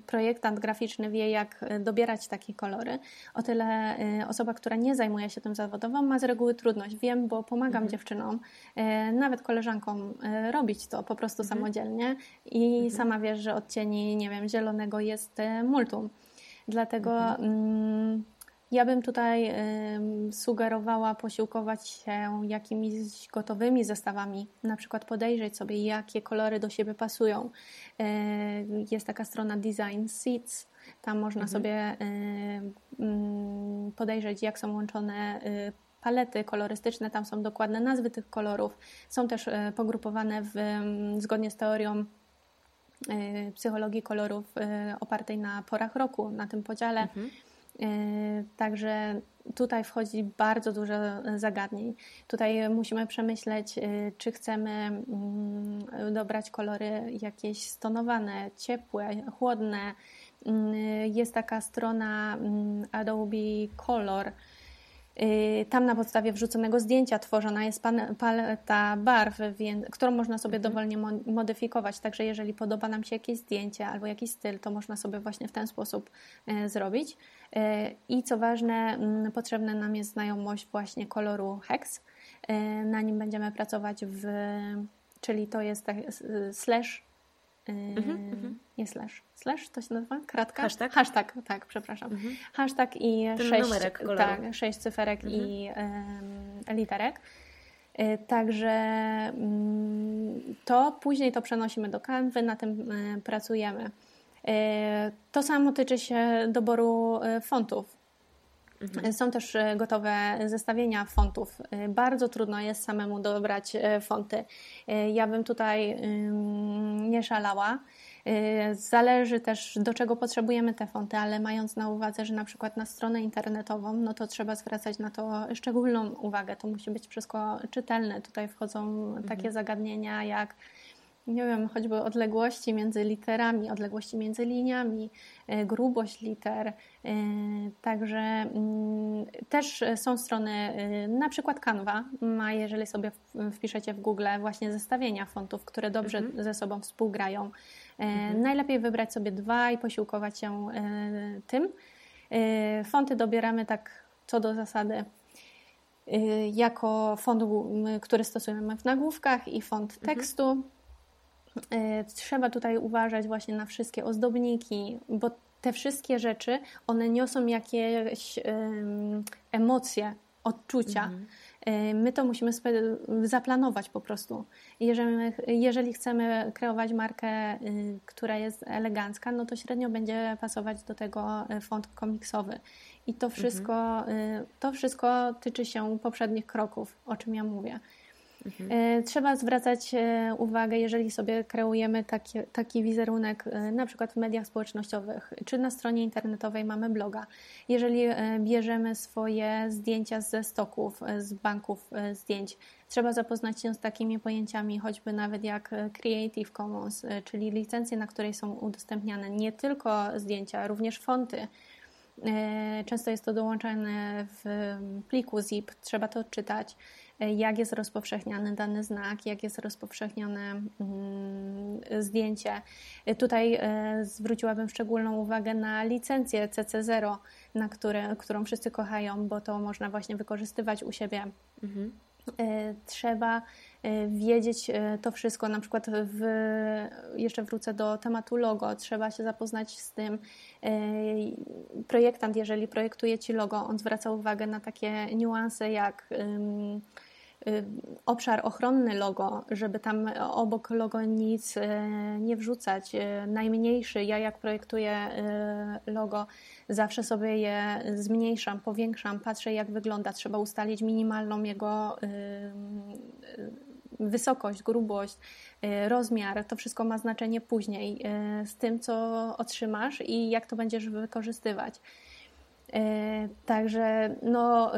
projektant graficzny wie, jak dobierać takie kolory, o tyle osoba, która nie zajmuje się tym zawodowo, ma z reguły trudność. Wiem, bo pomagam mhm. dziewczynom, nawet koleżankom, robić to po prostu mhm. samodzielnie i mhm. sama wiesz, że odcieni, nie wiem, zielonego jest multum. Dlatego. Mhm. Mm, ja bym tutaj sugerowała posiłkować się jakimiś gotowymi zestawami, na przykład podejrzeć sobie, jakie kolory do siebie pasują. E, jest taka strona Design Seats, tam można mhm. sobie mm, podejrzeć, jak są łączone y, palety kolorystyczne, tam są dokładne nazwy tych kolorów. Są też e, pogrupowane w, zgodnie z teorią e, psychologii kolorów opartej na porach roku, na tym podziale. Mhm. E, także tutaj wchodzi bardzo dużo zagadnień. Tutaj musimy przemyśleć, e, czy chcemy mm, dobrać kolory jakieś stonowane, ciepłe, chłodne. Mm, jest taka strona mm, Adobe Color, tam na podstawie wrzuconego zdjęcia tworzona jest paleta barw, którą można sobie mhm. dowolnie modyfikować. Także jeżeli podoba nam się jakieś zdjęcie albo jakiś styl, to można sobie właśnie w ten sposób zrobić. Y, I co ważne, mm, potrzebna nam jest znajomość właśnie koloru hex. Na nim będziemy pracować w, czyli to jest tak, slash Mhm, nie slash. Slash to się nazywa? Kratka? Hashtag? Hashtag, tak, przepraszam. Mhm. Hashtag i Ten sześć, tak, sześć cyferek mhm. i literek. Y, także mm, to później to przenosimy do kanwy, na tym pracujemy. Y, to samo tyczy się doboru fontów. Mhm. Są też gotowe zestawienia fontów. Bardzo trudno jest samemu dobrać fonty. Ja bym tutaj nie szalała. Zależy też, do czego potrzebujemy te fonty, ale mając na uwadze, że na przykład na stronę internetową, no to trzeba zwracać na to szczególną uwagę. To musi być wszystko czytelne. Tutaj wchodzą mhm. takie zagadnienia jak nie wiem, choćby odległości między literami, odległości między liniami, y, grubość liter. Y, także mm, też są strony, na przykład Canva ma, jeżeli sobie wpiszecie w Google, właśnie zestawienia fontów, które dobrze mhm. ze sobą współgrają. E, mhm. Najlepiej wybrać sobie dwa i posiłkować się e, tym. E, fonty dobieramy tak co do zasady jako font, który stosujemy w nagłówkach i font mhm. Tekstu. Trzeba tutaj uważać właśnie na wszystkie ozdobniki, bo te wszystkie rzeczy, one niosą jakieś emocje, odczucia. Mhm. Y, my to musimy zaplanować po prostu. Jeżeli, jeżeli chcemy kreować markę, y, która jest elegancka, no to średnio będzie pasować do tego y, font komiksowy. I to wszystko, mhm. to wszystko tyczy się poprzednich kroków, o czym ja mówię. Mhm. E, trzeba zwracać e, uwagę, jeżeli sobie kreujemy taki, taki wizerunek, e, na przykład w mediach społecznościowych, czy na stronie internetowej mamy bloga. Jeżeli bierzemy swoje zdjęcia ze stoków, z banków zdjęć, trzeba zapoznać się z takimi pojęciami, choćby nawet jak Creative Commons, czyli licencje, na której są udostępniane nie tylko zdjęcia, również fonty. Często jest to dołączane w pliku zip, trzeba to czytać. E, jak jest rozpowszechniany dany znak, jak jest rozpowszechnione mm, zdjęcie. E, tutaj e, zwróciłabym szczególną uwagę na licencję CC0, na które, którą wszyscy kochają, bo to można właśnie wykorzystywać u siebie. Mhm. Trzeba wiedzieć to wszystko, na przykład w, jeszcze wrócę do tematu logo, trzeba się zapoznać z tym. Projektant, jeżeli projektuje Ci logo, on zwraca uwagę na takie niuanse jak obszar ochronny logo, żeby tam obok logo nic y, nie wrzucać. Y, najmniejszy, ja jak projektuję logo, zawsze sobie je zmniejszam, powiększam, patrzę jak wygląda. Trzeba ustalić minimalną jego wysokość, grubość, rozmiar. To wszystko ma znaczenie później z tym, co otrzymasz i jak to będziesz wykorzystywać. Także no,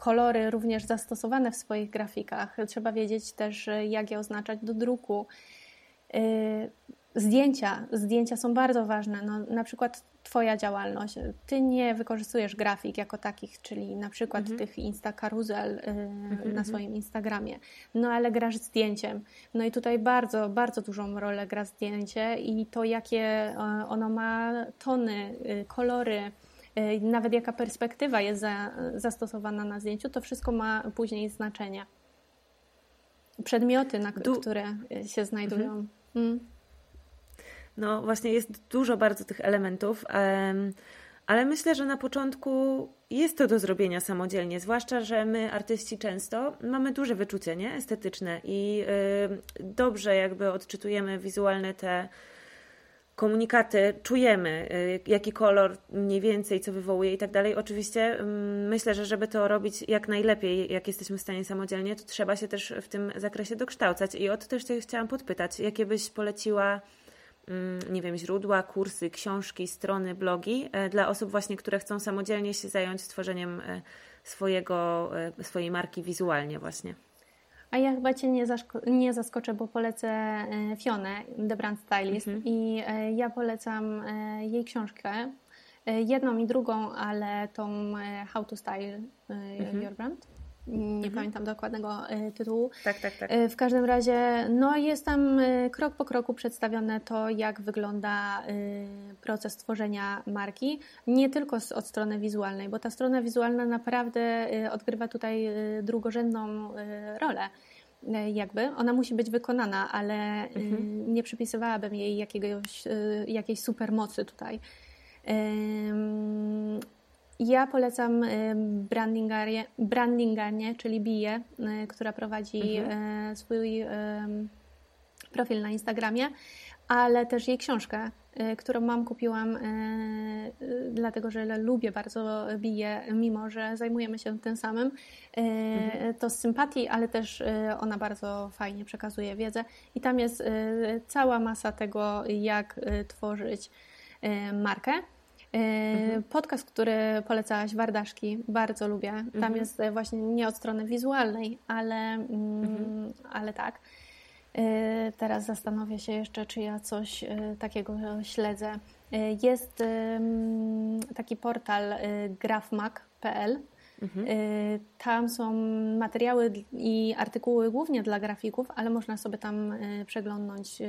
kolory również zastosowane w swoich grafikach. Trzeba wiedzieć też, jak je oznaczać do druku. Y, zdjęcia. Zdjęcia są bardzo ważne. No, na przykład Twoja działalność. Ty nie wykorzystujesz grafik jako takich, czyli na przykład mhm. tych Insta karuzel y, mhm, na mhm. swoim Instagramie. No ale grasz zdjęciem. No i tutaj bardzo, bardzo dużą rolę gra zdjęcie i to, jakie ono ma tony, y, kolory, Y, nawet jaka perspektywa jest za, zastosowana na zdjęciu, to wszystko ma później znaczenie. Przedmioty, na du które się znajdują. Mhm. Mm. No właśnie jest dużo bardzo tych elementów, ale myślę, że na początku jest to do zrobienia samodzielnie, zwłaszcza, że my artyści często mamy duże wyczucie nie? estetyczne i dobrze jakby odczytujemy wizualne te komunikaty czujemy, y, jaki kolor mniej więcej, co wywołuje i tak dalej. Oczywiście mm, myślę, że żeby to robić jak najlepiej, jak jesteśmy w stanie samodzielnie, to trzeba się też w tym zakresie dokształcać. I o to też chciałam podpytać, jakie byś poleciła mm, nie wiem, źródła, kursy, książki, strony, blogi e, dla osób właśnie, które chcą samodzielnie się zająć stworzeniem e, swojego, e, swojej marki wizualnie właśnie. A ja chyba Cię nie, nie zaskoczę, bo polecę e, Fionę, The Brand Stylist mhm. i e, ja polecam e, jej książkę, jedną i drugą, ale tą How to Style mhm. Your Brand nie mhm. pamiętam dokładnego e, tytułu. Tak, tak, tak. E, w każdym razie, no jest tam e, krok po kroku przedstawione to, jak wygląda proces tworzenia marki, nie tylko od strony wizualnej, bo ta strona wizualna naprawdę odgrywa tutaj drugorzędną rolę. jakby. Ona musi być wykonana, ale mhm. nie przypisywałabym jej jakiegoś, jakiejś supermocy tutaj. Ja polecam brandingarię, brandinganie, czyli Biję, która prowadzi mhm. swój profil na Instagramie, ale też jej książkę, którą mam, kupiłam dlatego, że lubię bardzo Biję, mimo że zajmujemy się tym samym. Mhm. To z sympatii, ale też ona bardzo fajnie przekazuje wiedzę i tam jest cała masa tego, jak tworzyć markę. Mhm. Podcast, który polecałaś, Wardaszki, bardzo lubię. Tam mhm. jest właśnie nie od strony wizualnej, ale, mm, mhm. ale tak. E, teraz zastanowię się jeszcze, czy ja coś e, takiego śledzę. E, jest taki portal grafmak.pl Mhm. Y, tam są materiały i artykuły głównie dla grafików, ale można sobie tam y, przeglądnąć y,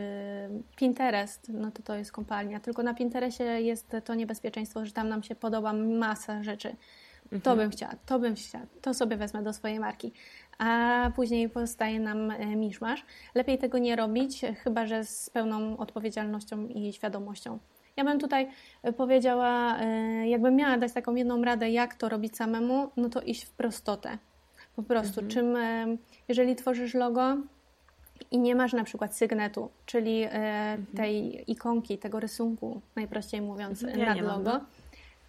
Pinterest, no to to jest kompalnia. Tylko na Pinterestie jest to niebezpieczeństwo, że tam nam się podoba masa rzeczy. Mhm. To bym chciała, to bym chciała, to sobie wezmę do swojej marki. A później powstaje nam miszmasz. Lepiej tego nie robić, chyba że z pełną odpowiedzialnością i świadomością. Ja bym tutaj e, powiedziała, e, jakbym miała dać taką jedną radę, jak to robić samemu, no to iść w prostotę. Po prostu, mhm. czym, e, jeżeli tworzysz logo i nie masz na przykład sygnetu, czyli mhm. tej ikonki, tego rysunku, najprościej mówiąc, ja nad logo, mam, no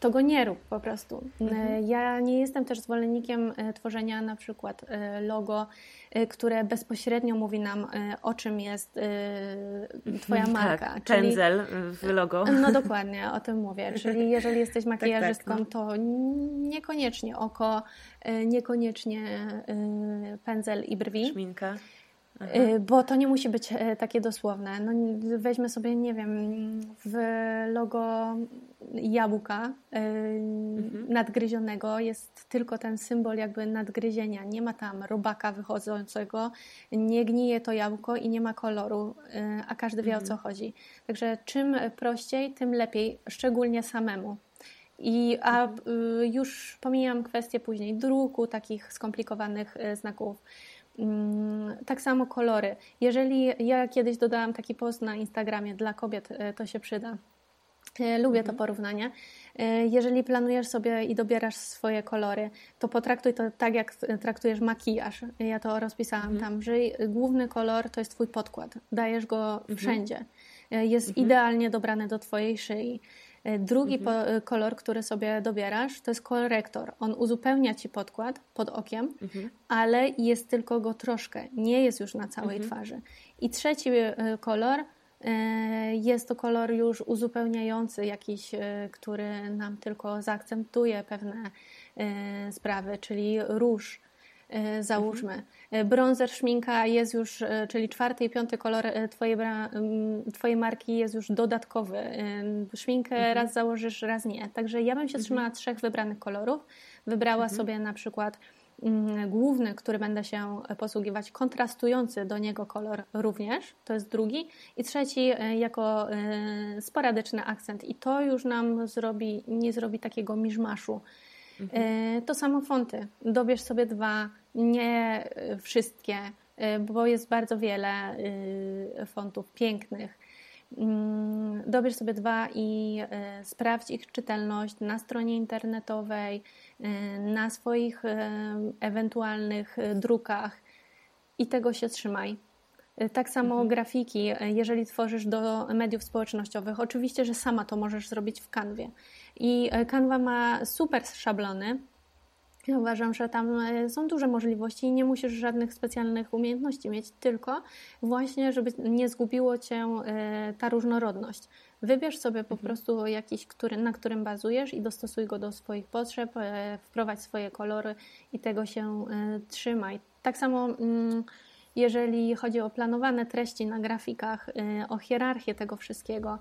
to go nie rób po prostu. Mhm. Ja nie jestem też zwolennikiem e, tworzenia na przykład e, logo, e, które bezpośrednio mówi nam, o czym jest Twoja tak, marka. Tak, czyli, pędzel w logo. No dokładnie, o tym mówię. Czyli jeżeli jesteś makijażystką, tak, tak, no. to niekoniecznie oko, niekoniecznie pędzel i brwi. Szminka. Aha. Bo to nie musi być takie dosłowne. No, weźmy sobie, nie wiem, w logo jabłka mhm. nadgryzionego jest tylko ten symbol jakby nadgryzienia. Nie ma tam robaka wychodzącego, nie gnije to jabłko i nie ma koloru, y, a każdy wie mhm. o co chodzi. Także czym prościej, tym lepiej, szczególnie samemu. I, a mhm. y, już pomijam kwestię później druku takich skomplikowanych y, znaków. Mm, tak samo kolory. Jeżeli ja kiedyś dodałam taki post na Instagramie dla kobiet, to się przyda E, lubię mhm. to porównanie. E, jeżeli planujesz sobie i dobierasz swoje kolory, to potraktuj to tak, jak traktujesz makijaż. Ja to rozpisałam mhm. tam, że główny kolor to jest Twój podkład. Dajesz go mhm. wszędzie. E, jest mhm. idealnie dobrany do Twojej szyi. Drugi mhm. kolor, który sobie dobierasz, to jest korektor. On uzupełnia Ci podkład pod okiem, mhm. ale jest tylko go troszkę. Nie jest już na całej twarzy. I trzeci kolor E, jest to kolor już uzupełniający, jakiś, e, który nam tylko zaakcentuje pewne e, sprawy, czyli róż, załóżmy. Mhm. Bronzer, szminka jest już, czyli czwarty i piąty kolor twojej, twojej marki jest już dodatkowy. Szminkę mhm. raz założysz, raz nie. Także ja bym się mhm. trzymała trzech wybranych kolorów. Wybrała mhm. sobie na przykład główny, który będę się posługiwać, kontrastujący do niego kolor również, to jest drugi, i trzeci e, jako e, sporadyczny akcent. I to już nam zrobi, nie zrobi takiego miszmaszu. Mhm. E, to samo fonty. Dobierz sobie dwa, nie wszystkie, bo jest bardzo wiele fontów pięknych. Mm, dobierz sobie dwa i sprawdź ich czytelność na stronie internetowej, Y, na swoich y, ewentualnych y, drukach i tego się trzymaj. Tak samo mhm. grafiki, jeżeli tworzysz do mediów społecznościowych, oczywiście, że sama to możesz zrobić w kanwie. I Canva ma super szablony. Ja uważam, że tam są duże możliwości i nie musisz żadnych specjalnych umiejętności mieć, tylko właśnie, żeby nie zgubiło cię ta różnorodność. Wybierz sobie po mhm. prostu jakiś, który, na którym bazujesz i dostosuj go do swoich potrzeb, e, wprowadź swoje kolory i tego się e, trzymaj. Tak samo mm, jeżeli chodzi o planowane treści na grafikach, e, o hierarchię tego wszystkiego,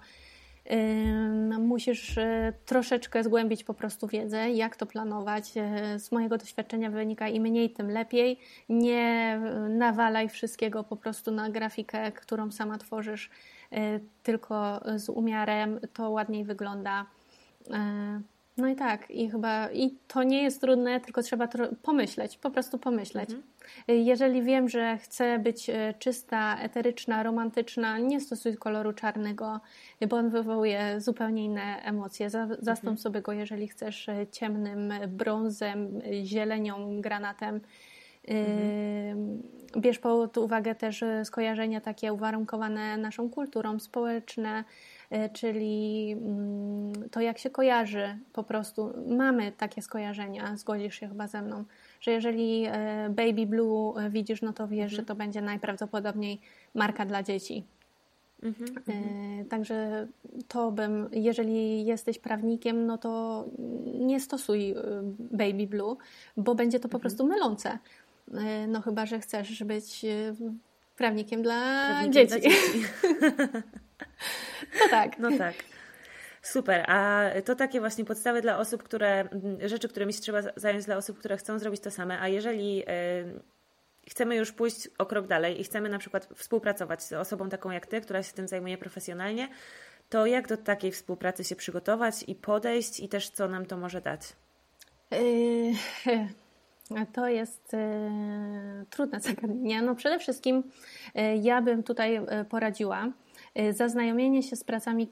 musisz troszeczkę zgłębić po prostu wiedzę, jak to planować. Z mojego doświadczenia wynika im mniej, tym lepiej. Nie nawalaj wszystkiego po prostu na grafikę, którą sama tworzysz tylko z umiarem to ładniej wygląda. No i tak, i chyba i to nie jest trudne, tylko trzeba pomyśleć, po prostu pomyśleć. Mhm. Jeżeli wiem, że chcę być e, czysta, eteryczna, romantyczna, nie stosuj koloru czarnego, bo on wywołuje zupełnie inne emocje. Zastąp mhm. sobie go, jeżeli chcesz, e, ciemnym brązem, zielenią, granatem. Mhm. Bierz pod uwagę też skojarzenia takie uwarunkowane naszą kulturą, społeczne, E, czyli mm, to jak się kojarzy po prostu. Mamy takie skojarzenia, zgodzisz się chyba ze mną, że jeżeli e, Baby Blue e, widzisz, no to wiesz, mhm. że to będzie najprawdopodobniej marka dla dzieci. Mhm, mhm. Także to bym, jeżeli jesteś prawnikiem, no to nie stosuj Baby Blue, bo będzie to po mhm. prostu mylące. No chyba, że chcesz być prawnikiem dla prawnikiem dzieci. Dla dzieci. No tak. No tak. Super, a to takie właśnie podstawy dla osób, które, rzeczy, którymi się trzeba zająć dla osób, które chcą zrobić to same, a jeżeli y, chcemy już pójść o krok dalej i chcemy na przykład współpracować z osobą taką jak Ty, która się tym zajmuje profesjonalnie, to jak do takiej współpracy się przygotować i podejść i też co nam to może dać? To jest yy, trudne zagadnienie. No przede wszystkim yy, ja bym tutaj poradziła, Y, zaznajomienie się z pracami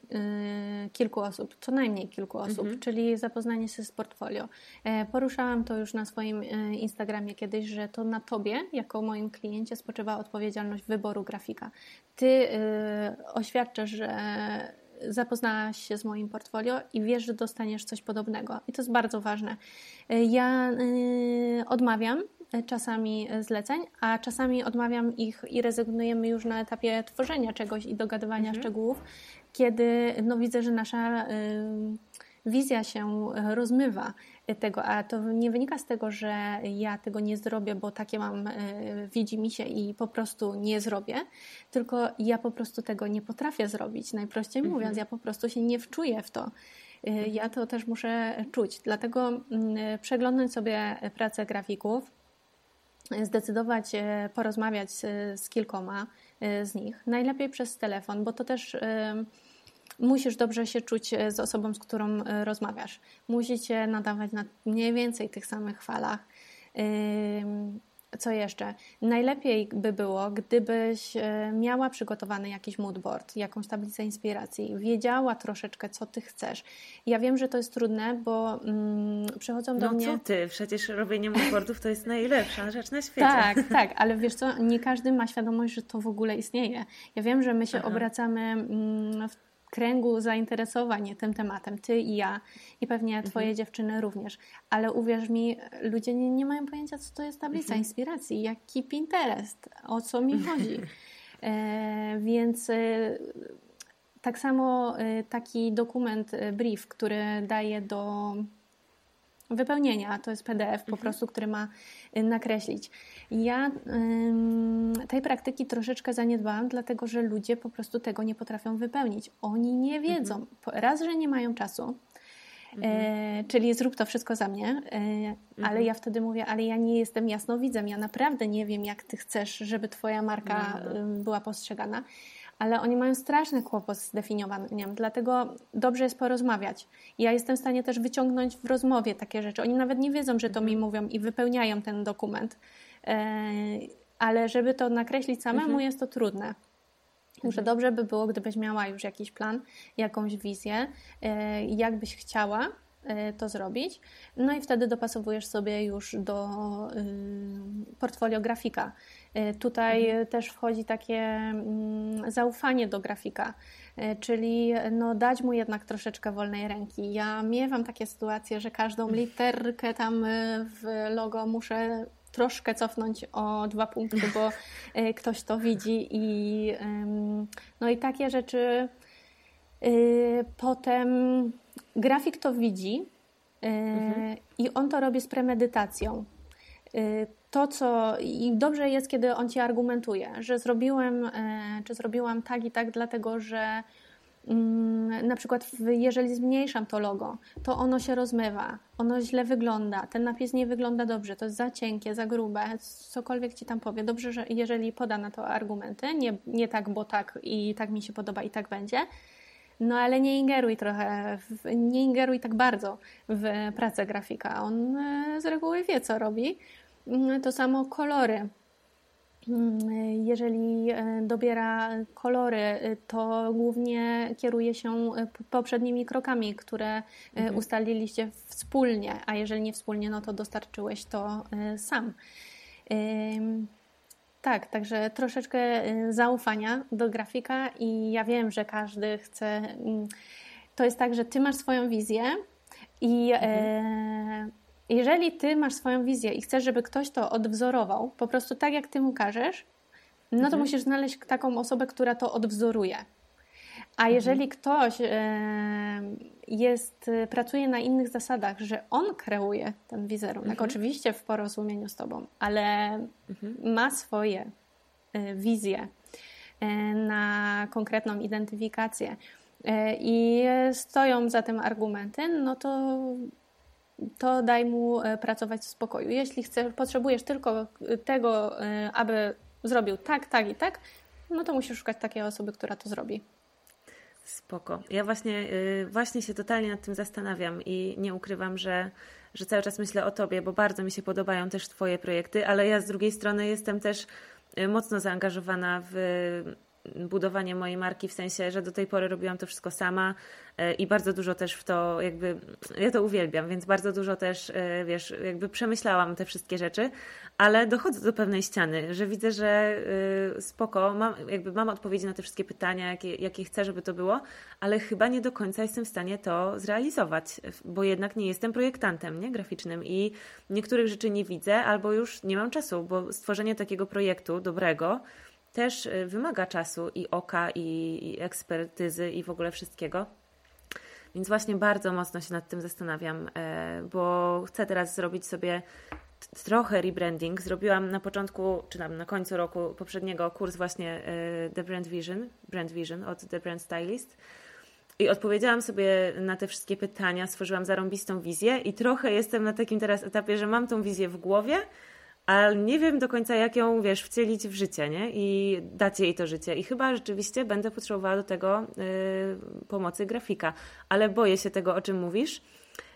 kilku osób, co najmniej kilku osób, mhm. czyli zapoznanie się z portfolio. E, poruszałam to już na swoim Instagramie kiedyś, że to na tobie, jako moim kliencie, spoczywa odpowiedzialność wyboru grafika. Ty oświadczysz, że zapoznałaś się z moim portfolio i wiesz, że dostaniesz coś podobnego. I to jest bardzo ważne. Ja odmawiam czasami zleceń, a czasami odmawiam ich i rezygnujemy już na etapie tworzenia czegoś i dogadywania mhm. szczegółów, kiedy no, widzę, że nasza y, wizja się rozmywa tego, a to nie wynika z tego, że ja tego nie zrobię, bo takie mam, y, widzi mi się i po prostu nie zrobię, tylko ja po prostu tego nie potrafię zrobić. Najprościej mhm. mówiąc, ja po prostu się nie wczuję w to. Y, ja to też muszę czuć. Dlatego y, przeglądnąć sobie pracę grafików, zdecydować, e, porozmawiać z kilkoma e, z nich. Najlepiej przez telefon, bo to też e, musisz dobrze się czuć z osobą, z którą rozmawiasz. Musicie nadawać na mniej więcej tych samych falach co jeszcze? Najlepiej by było, gdybyś e, miała przygotowany jakiś moodboard, jakąś tablicę inspiracji, wiedziała troszeczkę, co ty chcesz. Ja wiem, że to jest trudne, bo mm, przychodzą do no mnie. No co ty? Przecież robienie moodboardów to jest najlepsza rzecz na świecie. Tak, tak, ale wiesz co, nie każdy ma świadomość, że to w ogóle istnieje. Ja wiem, że my się Aha. obracamy mm, w kręgu zainteresowań tym tematem, ty i ja i pewnie mhm. twoje dziewczyny również, ale uwierz mi, ludzie nie, nie mają pojęcia, co to jest tablica mhm. inspiracji, jaki Pinterest, o co mi chodzi. E, więc e, tak samo e, taki dokument, e, brief, który daje do wypełnienia, to jest PDF po mhm. prostu, który ma e, nakreślić. Ja tej praktyki troszeczkę zaniedbałam, dlatego że ludzie po prostu tego nie potrafią wypełnić. Oni nie mhm. wiedzą. Mhm. Raz, że nie mają czasu, Mhm. E, czyli zrób to wszystko za mnie, e, mhm. ale ja wtedy mówię, ale ja nie jestem jasnowidzem, ja naprawdę nie wiem, jak ty chcesz, żeby twoja marka mhm. była postrzegana, ale oni mają straszny kłopot z definiowaniem, dlatego dobrze jest porozmawiać. Ja jestem w stanie też wyciągnąć w rozmowie takie rzeczy. Oni nawet nie wiedzą, że to mi mhm. mówią i wypełniają ten dokument. E, ale żeby to nakreślić samemu mhm. jest to trudne. Mhm. Że dobrze by było, gdybyś miała już jakiś plan, jakąś wizję, e, jak byś chciała e, to zrobić. No i wtedy dopasowujesz sobie już do portfolio grafika. Tutaj mhm. też wchodzi takie mm, zaufanie do grafika, czyli no dać mu jednak troszeczkę wolnej ręki. Ja miewam takie sytuacje, że każdą literkę tam w logo muszę troszkę cofnąć o dwa punkty, bo e, ktoś to widzi i no i takie rzeczy potem grafik to widzi mhm. i on to robi z premedytacją. To, co i dobrze jest, kiedy on ci argumentuje, że zrobiłem, e, czy zrobiłam tak i tak, dlatego że Mm, na przykład jeżeli zmniejszam to logo, to ono się rozmywa, ono źle wygląda, ten napis nie wygląda dobrze, to jest za cienkie, za grube, cokolwiek ci tam powie. Dobrze, że jeżeli poda na to argumenty, nie, nie tak, bo tak i tak mi się podoba i tak będzie, no ale nie ingeruj trochę, nie ingeruj tak bardzo w pracę grafika. On z reguły wie, co robi. Mm, to samo kolory. Mm, jeżeli dobiera kolory, to głównie kieruje się poprzednimi krokami, które mhm. ustaliliście wspólnie, a jeżeli nie wspólnie, no to dostarczyłeś to sam. Tak, także troszeczkę zaufania do grafika i ja wiem, że każdy chce. Mm, to jest tak, że ty masz swoją wizję i mhm. E, jeżeli ty masz swoją wizję i chcesz, żeby ktoś to odwzorował, po prostu tak jak ty mu każesz, no to mhm. musisz znaleźć taką osobę, która to odwzoruje. A mhm. jeżeli ktoś e, jest, pracuje na innych zasadach, że on kreuje ten wizerunek, mhm. oczywiście w porozumieniu z tobą, ale mhm. ma swoje e, wizje e, na konkretną identyfikację i stoją za tym argumenty, no to to daj mu pracować w spokoju. Jeśli chcesz, potrzebujesz tylko tego, aby zrobił tak, tak i tak, no to musisz szukać takiej osoby, która to zrobi. Spoko. Ja właśnie, właśnie się totalnie nad tym zastanawiam i nie ukrywam, że, że cały czas myślę o Tobie, bo bardzo mi się podobają też Twoje projekty, ale ja z drugiej strony jestem też mocno zaangażowana w budowanie mojej marki, w sensie, że do tej pory robiłam to wszystko sama e, i bardzo dużo też w to jakby, ja to uwielbiam, więc bardzo dużo też, e, wiesz, jakby przemyślałam te wszystkie rzeczy, ale dochodzę do pewnej ściany, że widzę, że e, spoko, mam, jakby mam odpowiedzi na te wszystkie pytania, jakie, jakie chcę, żeby to było, ale chyba nie do końca jestem w stanie to zrealizować, bo jednak nie jestem projektantem nie, graficznym i niektórych rzeczy nie widzę albo już nie mam czasu, bo stworzenie takiego projektu dobrego, też y, wymaga czasu i oka, i, i ekspertyzy, i w ogóle wszystkiego. Więc właśnie bardzo mocno się nad tym zastanawiam, e, bo chcę teraz zrobić sobie trochę rebranding. Zrobiłam na początku, czy tam na końcu roku poprzedniego kurs właśnie e, The Brand Vision, Brand Vision od The Brand Stylist. I odpowiedziałam sobie na te wszystkie pytania, stworzyłam zarąbistą wizję i trochę jestem na takim teraz etapie, że mam tą wizję w głowie, ale nie wiem do końca, jak ją, wiesz, wcielić w życie, nie? I dać jej to życie. I chyba rzeczywiście będę potrzebowała do tego y, pomocy grafika. Ale boję się tego, o czym mówisz,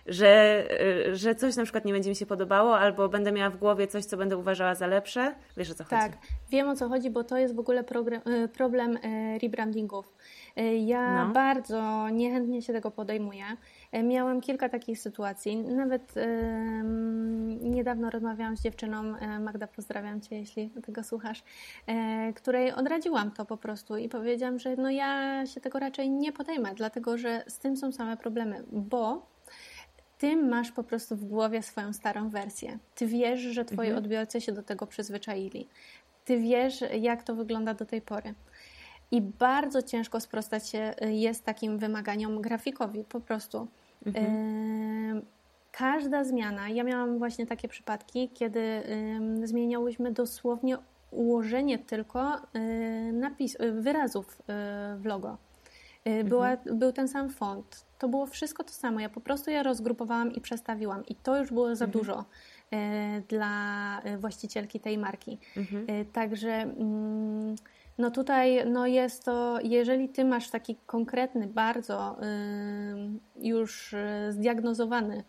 że, y, że coś na przykład nie będzie mi się podobało, albo będę miała w głowie coś, co będę uważała za lepsze. Wiesz, o co tak, chodzi? Tak, wiem, o co chodzi, bo to jest w ogóle program, y, problem y, rebrandingów. Ja no. bardzo niechętnie się tego podejmuję. E, miałam kilka takich sytuacji. Nawet niedawno rozmawiałam z dziewczyną, e, Magda, pozdrawiam Cię, jeśli tego słuchasz, e, której odradziłam to po prostu i powiedziałam, że no ja się tego raczej nie podejmę, dlatego że z tym są same problemy, bo ty masz po prostu w głowie swoją starą wersję. Ty wiesz, że twoi mhm. odbiorcy się do tego przyzwyczaili. Ty wiesz, jak to wygląda do tej pory. I bardzo ciężko sprostać się jest takim wymaganiom grafikowi po prostu. Mhm. Każda zmiana, ja miałam właśnie takie przypadki, kiedy zmieniałyśmy dosłownie ułożenie tylko napis, wyrazów w logo. Y, była, mhm. Był ten sam font. To było wszystko to samo. Ja po prostu je rozgrupowałam i przestawiłam. I to już było za mhm. dużo dla właścicielki tej marki. Mhm. Także. No tutaj no jest to, jeżeli ty masz taki konkretny, bardzo y, już y, zdiagnozowany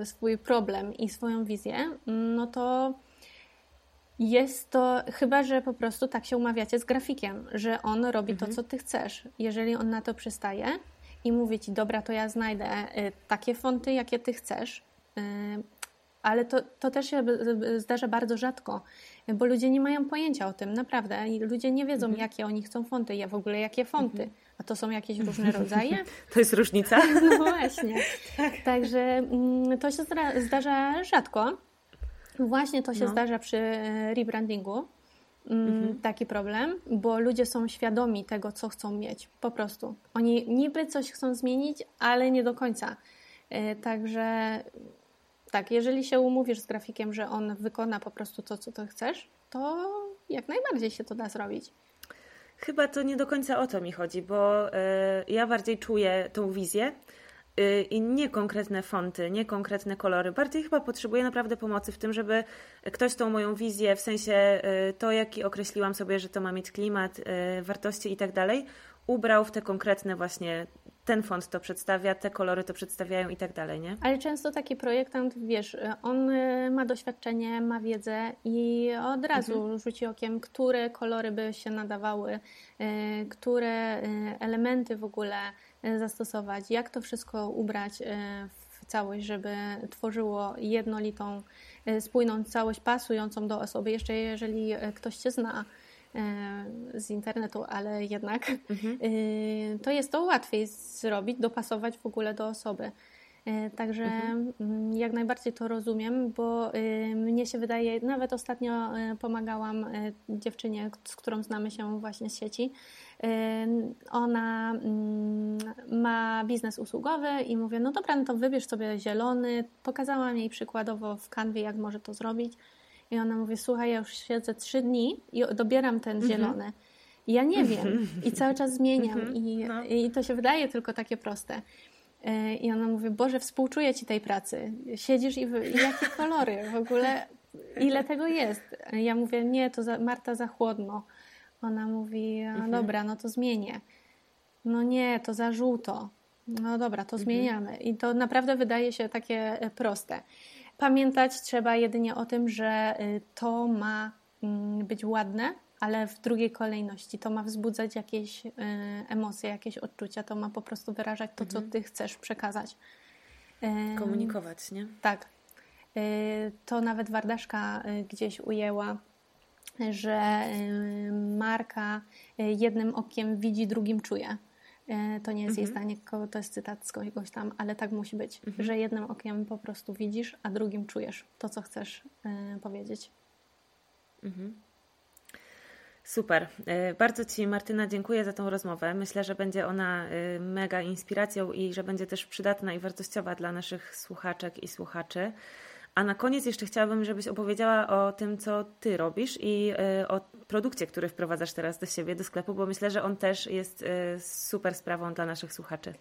y, swój problem i swoją wizję, no to jest to chyba, że po prostu tak się umawiacie z grafikiem, że on robi mhm. to, co ty chcesz. Jeżeli on na to przystaje i mówi ci, dobra, to ja znajdę y, takie fonty, jakie ty chcesz, y, ale to, to też się zdarza bardzo rzadko, bo ludzie nie mają pojęcia o tym, naprawdę. Ludzie nie wiedzą, mhm. jakie oni chcą fonty. Ja w ogóle jakie fonty. Mhm. A to są jakieś różne rodzaje? To jest różnica? No właśnie. tak. Także mm, to się zdarza rzadko. Właśnie to się no. zdarza przy e, rebrandingu. Mm, mhm. Taki problem, bo ludzie są świadomi tego, co chcą mieć. Po prostu. Oni niby coś chcą zmienić, ale nie do końca. E, także tak, jeżeli się umówisz z grafikiem, że on wykona po prostu to, co ty chcesz, to jak najbardziej się to da zrobić. Chyba to nie do końca o to mi chodzi, bo y, ja bardziej czuję tą wizję y, i nie konkretne fonty, nie konkretne kolory. Bardziej chyba potrzebuję naprawdę pomocy w tym, żeby ktoś tą moją wizję, w sensie y, to, jaki określiłam sobie, że to ma mieć klimat, wartości i tak dalej, ubrał w te konkretne właśnie ten font to przedstawia, te kolory to przedstawiają i tak dalej, nie? Ale często taki projektant, wiesz, on y, ma doświadczenie, ma wiedzę i od razu mhm. rzuci okiem, które kolory by się nadawały, y, które y, elementy w ogóle zastosować, jak to wszystko ubrać w całość, żeby tworzyło jednolitą, spójną całość pasującą do osoby. Jeszcze jeżeli ktoś Cię zna, z internetu, ale jednak mhm. Y, to jest to łatwiej zrobić, dopasować w ogóle do osoby. Y, także mhm. Mm, jak najbardziej to rozumiem, bo mnie się wydaje, nawet ostatnio pomagałam dziewczynie, z którą znamy się właśnie z sieci. Ona mm, ma biznes usługowy i mówię, no dobra, no to wybierz sobie zielony. Pokazałam jej przykładowo w kanwie, jak może to zrobić. I ona mówi, słuchaj, ja już siedzę trzy dni i dobieram ten mhm. zielony. I ja nie wiem. I cały czas zmieniam. Mhm. I, no. I to się wydaje tylko takie proste. E, I ona mówi, Boże, współczuję Ci tej pracy. Siedzisz i, i jakie kolory? W ogóle ile tego jest? Ja mówię, nie, to za, Marta za chłodno. Ona mówi, mhm. dobra, no to zmienię. No nie, to za żółto. No dobra, to zmieniamy. I to naprawdę wydaje się takie e, proste. Pamiętać trzeba jedynie o tym, że y, to ma mm, być ładne, ale w drugiej kolejności to ma wzbudzać jakieś y, emocje, jakieś odczucia, to ma po prostu wyrażać to, mhm. co ty chcesz przekazać. Komunikować, nie? Tak. Y, to nawet Wardaszka gdzieś ujęła, że marka jednym okiem widzi, drugim czuje. E, to nie jest mhm. jej zdanie, to jest cytat z kogoś tam, ale tak musi być, mhm. że jednym okiem po prostu widzisz, a drugim czujesz to, co chcesz e, powiedzieć. Mhm. Super. E, bardzo Ci, Martyna, dziękuję za tą rozmowę. Myślę, że będzie ona mega inspiracją i że będzie też przydatna i wartościowa dla naszych słuchaczek i słuchaczy. A na koniec jeszcze chciałabym, żebyś opowiedziała o tym, co ty robisz i y, o produkcie, który wprowadzasz teraz do siebie, do sklepu, bo myślę, że on też jest y, super sprawą dla naszych słuchaczy.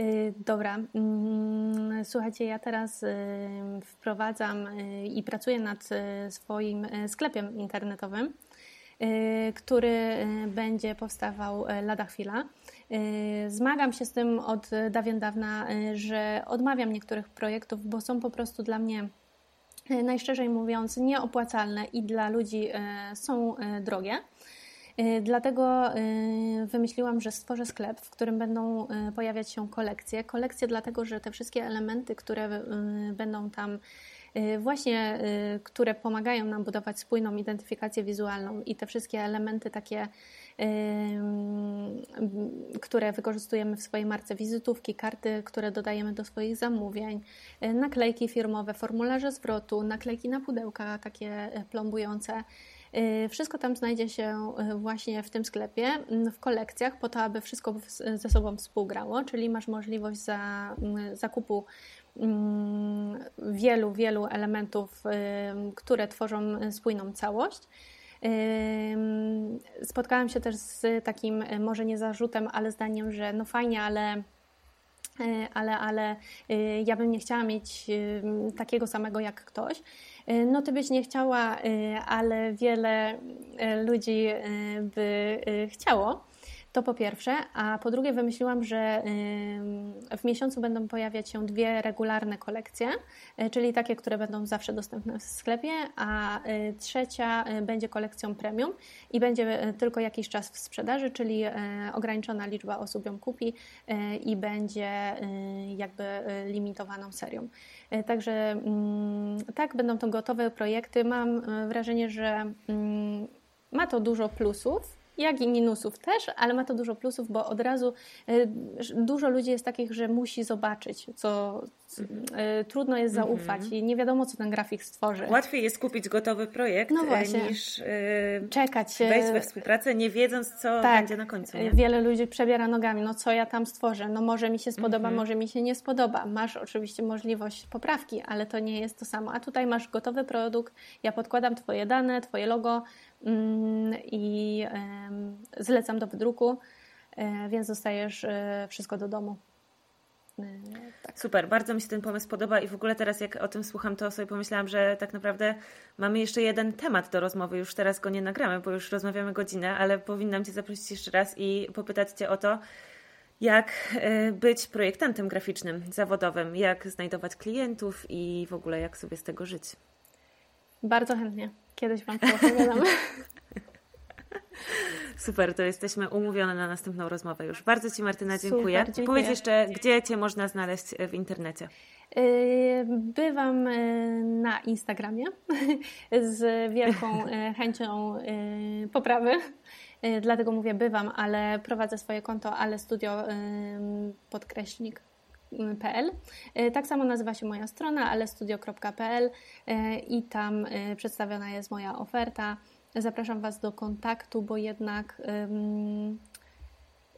Y, dobra. Mm, słuchajcie, ja teraz wprowadzam i pracuję nad swoim sklepem internetowym, który będzie powstawał lada chwila. Zmagam się z tym od dawien dawna, że odmawiam niektórych projektów, bo są po prostu dla mnie najszczerzej mówiąc, nieopłacalne i dla ludzi e, są e, drogie. Dlatego wymyśliłam, że stworzę sklep, w którym będą pojawiać się kolekcje. Kolekcje dlatego, że te wszystkie elementy, które będą tam właśnie, które pomagają nam budować spójną identyfikację wizualną i te wszystkie elementy takie które wykorzystujemy w swojej marce wizytówki, karty, które dodajemy do swoich zamówień, y, naklejki firmowe, formularze zwrotu, naklejki na pudełka takie y, plombujące. Y, wszystko tam znajdzie się właśnie w tym sklepie, w kolekcjach, po to, aby wszystko ze sobą współgrało, czyli masz możliwość za, zakupu wielu, wielu elementów, które tworzą spójną całość. Spotkałam się też z takim, e, może nie zarzutem, ale zdaniem, że no fajnie, ale e, ale, ale e, ja bym nie chciała mieć takiego samego jak ktoś. No ty byś nie chciała, ale wiele ludzi by chciało. To po pierwsze, a po drugie wymyśliłam, że w miesiącu będą pojawiać się dwie regularne kolekcje, e, czyli takie, które będą zawsze dostępne w sklepie, a e, trzecia e, będzie kolekcją premium i będzie tylko jakiś czas w sprzedaży, czyli ograniczona liczba osób ją kupi i będzie jakby limitowaną serią. Także mm, tak, będą to gotowe projekty. Mam wrażenie, że mm, ma to dużo plusów, jak i minusów też, ale ma to dużo plusów, bo od razu y, dużo ludzi jest takich, że musi zobaczyć, co y, trudno jest zaufać mm -hmm. i nie wiadomo, co ten grafik stworzy. Łatwiej jest kupić gotowy projekt no niż y, czekać, wejść we współpracę, nie wiedząc, co tak, będzie na końcu. Nie? Wiele ludzi przebiera nogami, no co ja tam stworzę, no może mi się spodoba, -hmm. może mi się nie spodoba. Masz oczywiście możliwość poprawki, ale to nie jest to samo. A tutaj masz gotowy produkt, ja podkładam Twoje dane, Twoje logo, i zlecam do wydruku, e, więc dostajesz e, wszystko do domu. Tak. Super, bardzo mi się ten pomysł podoba i w ogóle teraz jak o tym słucham, to sobie pomyślałam, że tak naprawdę mamy jeszcze jeden temat do rozmowy. Już teraz go nie nagramy, bo już rozmawiamy godzinę, ale powinnam Cię zaprosić jeszcze raz i popytać Cię o to, jak e, być projektantem graficznym zawodowym, jak znajdować klientów i w ogóle jak sobie z tego żyć. Bardzo chętnie. Kiedyś Wam to opowiadam. Super, to jesteśmy umówione na następną rozmowę już. Bardzo Ci Martyna dziękuję. Super, dziękuję. Powiedz jeszcze, gdzie Cię można znaleźć w internecie? Y, bywam y, na Instagramie z wielką y, chęcią poprawy, dlatego mówię bywam, ale prowadzę swoje konto ale studio podkreśnik PL. Tak samo nazywa się moja strona alestudio.pl i tam przedstawiona jest moja oferta zapraszam Was do kontaktu, bo jednak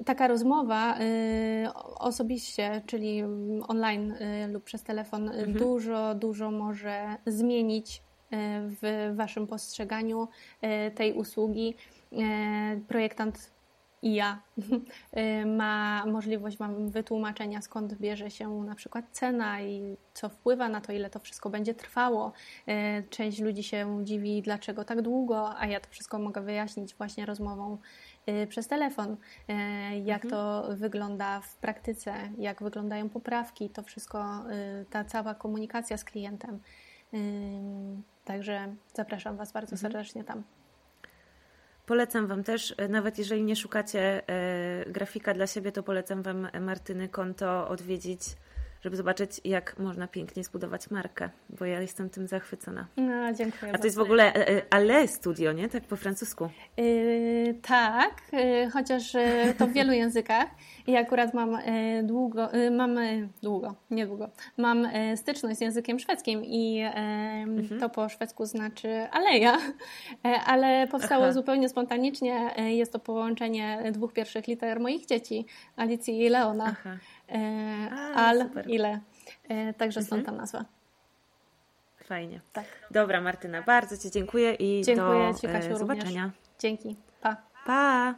taka rozmowa osobiście, czyli online lub przez telefon, mhm. dużo, dużo może zmienić w Waszym postrzeganiu tej usługi. Projektant i ja ma możliwość mam wytłumaczenia, skąd bierze się na przykład cena i co wpływa na to, ile to wszystko będzie trwało. E, część ludzi się dziwi, dlaczego tak długo, a ja to wszystko mogę wyjaśnić właśnie rozmową e, przez telefon, jak mhm. to wygląda w praktyce, jak wyglądają poprawki, to wszystko, ta cała komunikacja z klientem. Także zapraszam Was bardzo mhm. serdecznie tam. Polecam Wam też, e, nawet jeżeli nie szukacie e, grafika dla siebie, to polecam Wam Martyny konto odwiedzić żeby zobaczyć, jak można pięknie zbudować markę, bo ja jestem tym zachwycona. No, dziękuję. A to jest w ogóle e, e, Ale Studio, nie? Tak po francusku. Yy, tak, yy, chociaż to w wielu językach. I akurat mam długo, mam długo, niedługo, mam styczność z językiem szwedzkim i mhm. to po szwedzku znaczy aleja, ale powstało Aha. zupełnie spontanicznie. Jest to połączenie dwóch pierwszych liter moich dzieci, Alicji i Leona. Aha. E, A, Al, super. ile. E, także stąd mhm. ta nazwa. Fajnie. Tak. Dobra, Martyna, bardzo Ci dziękuję i dziękuję do Ci, Kasiu, zobaczenia. Również. Dzięki. Pa. Pa.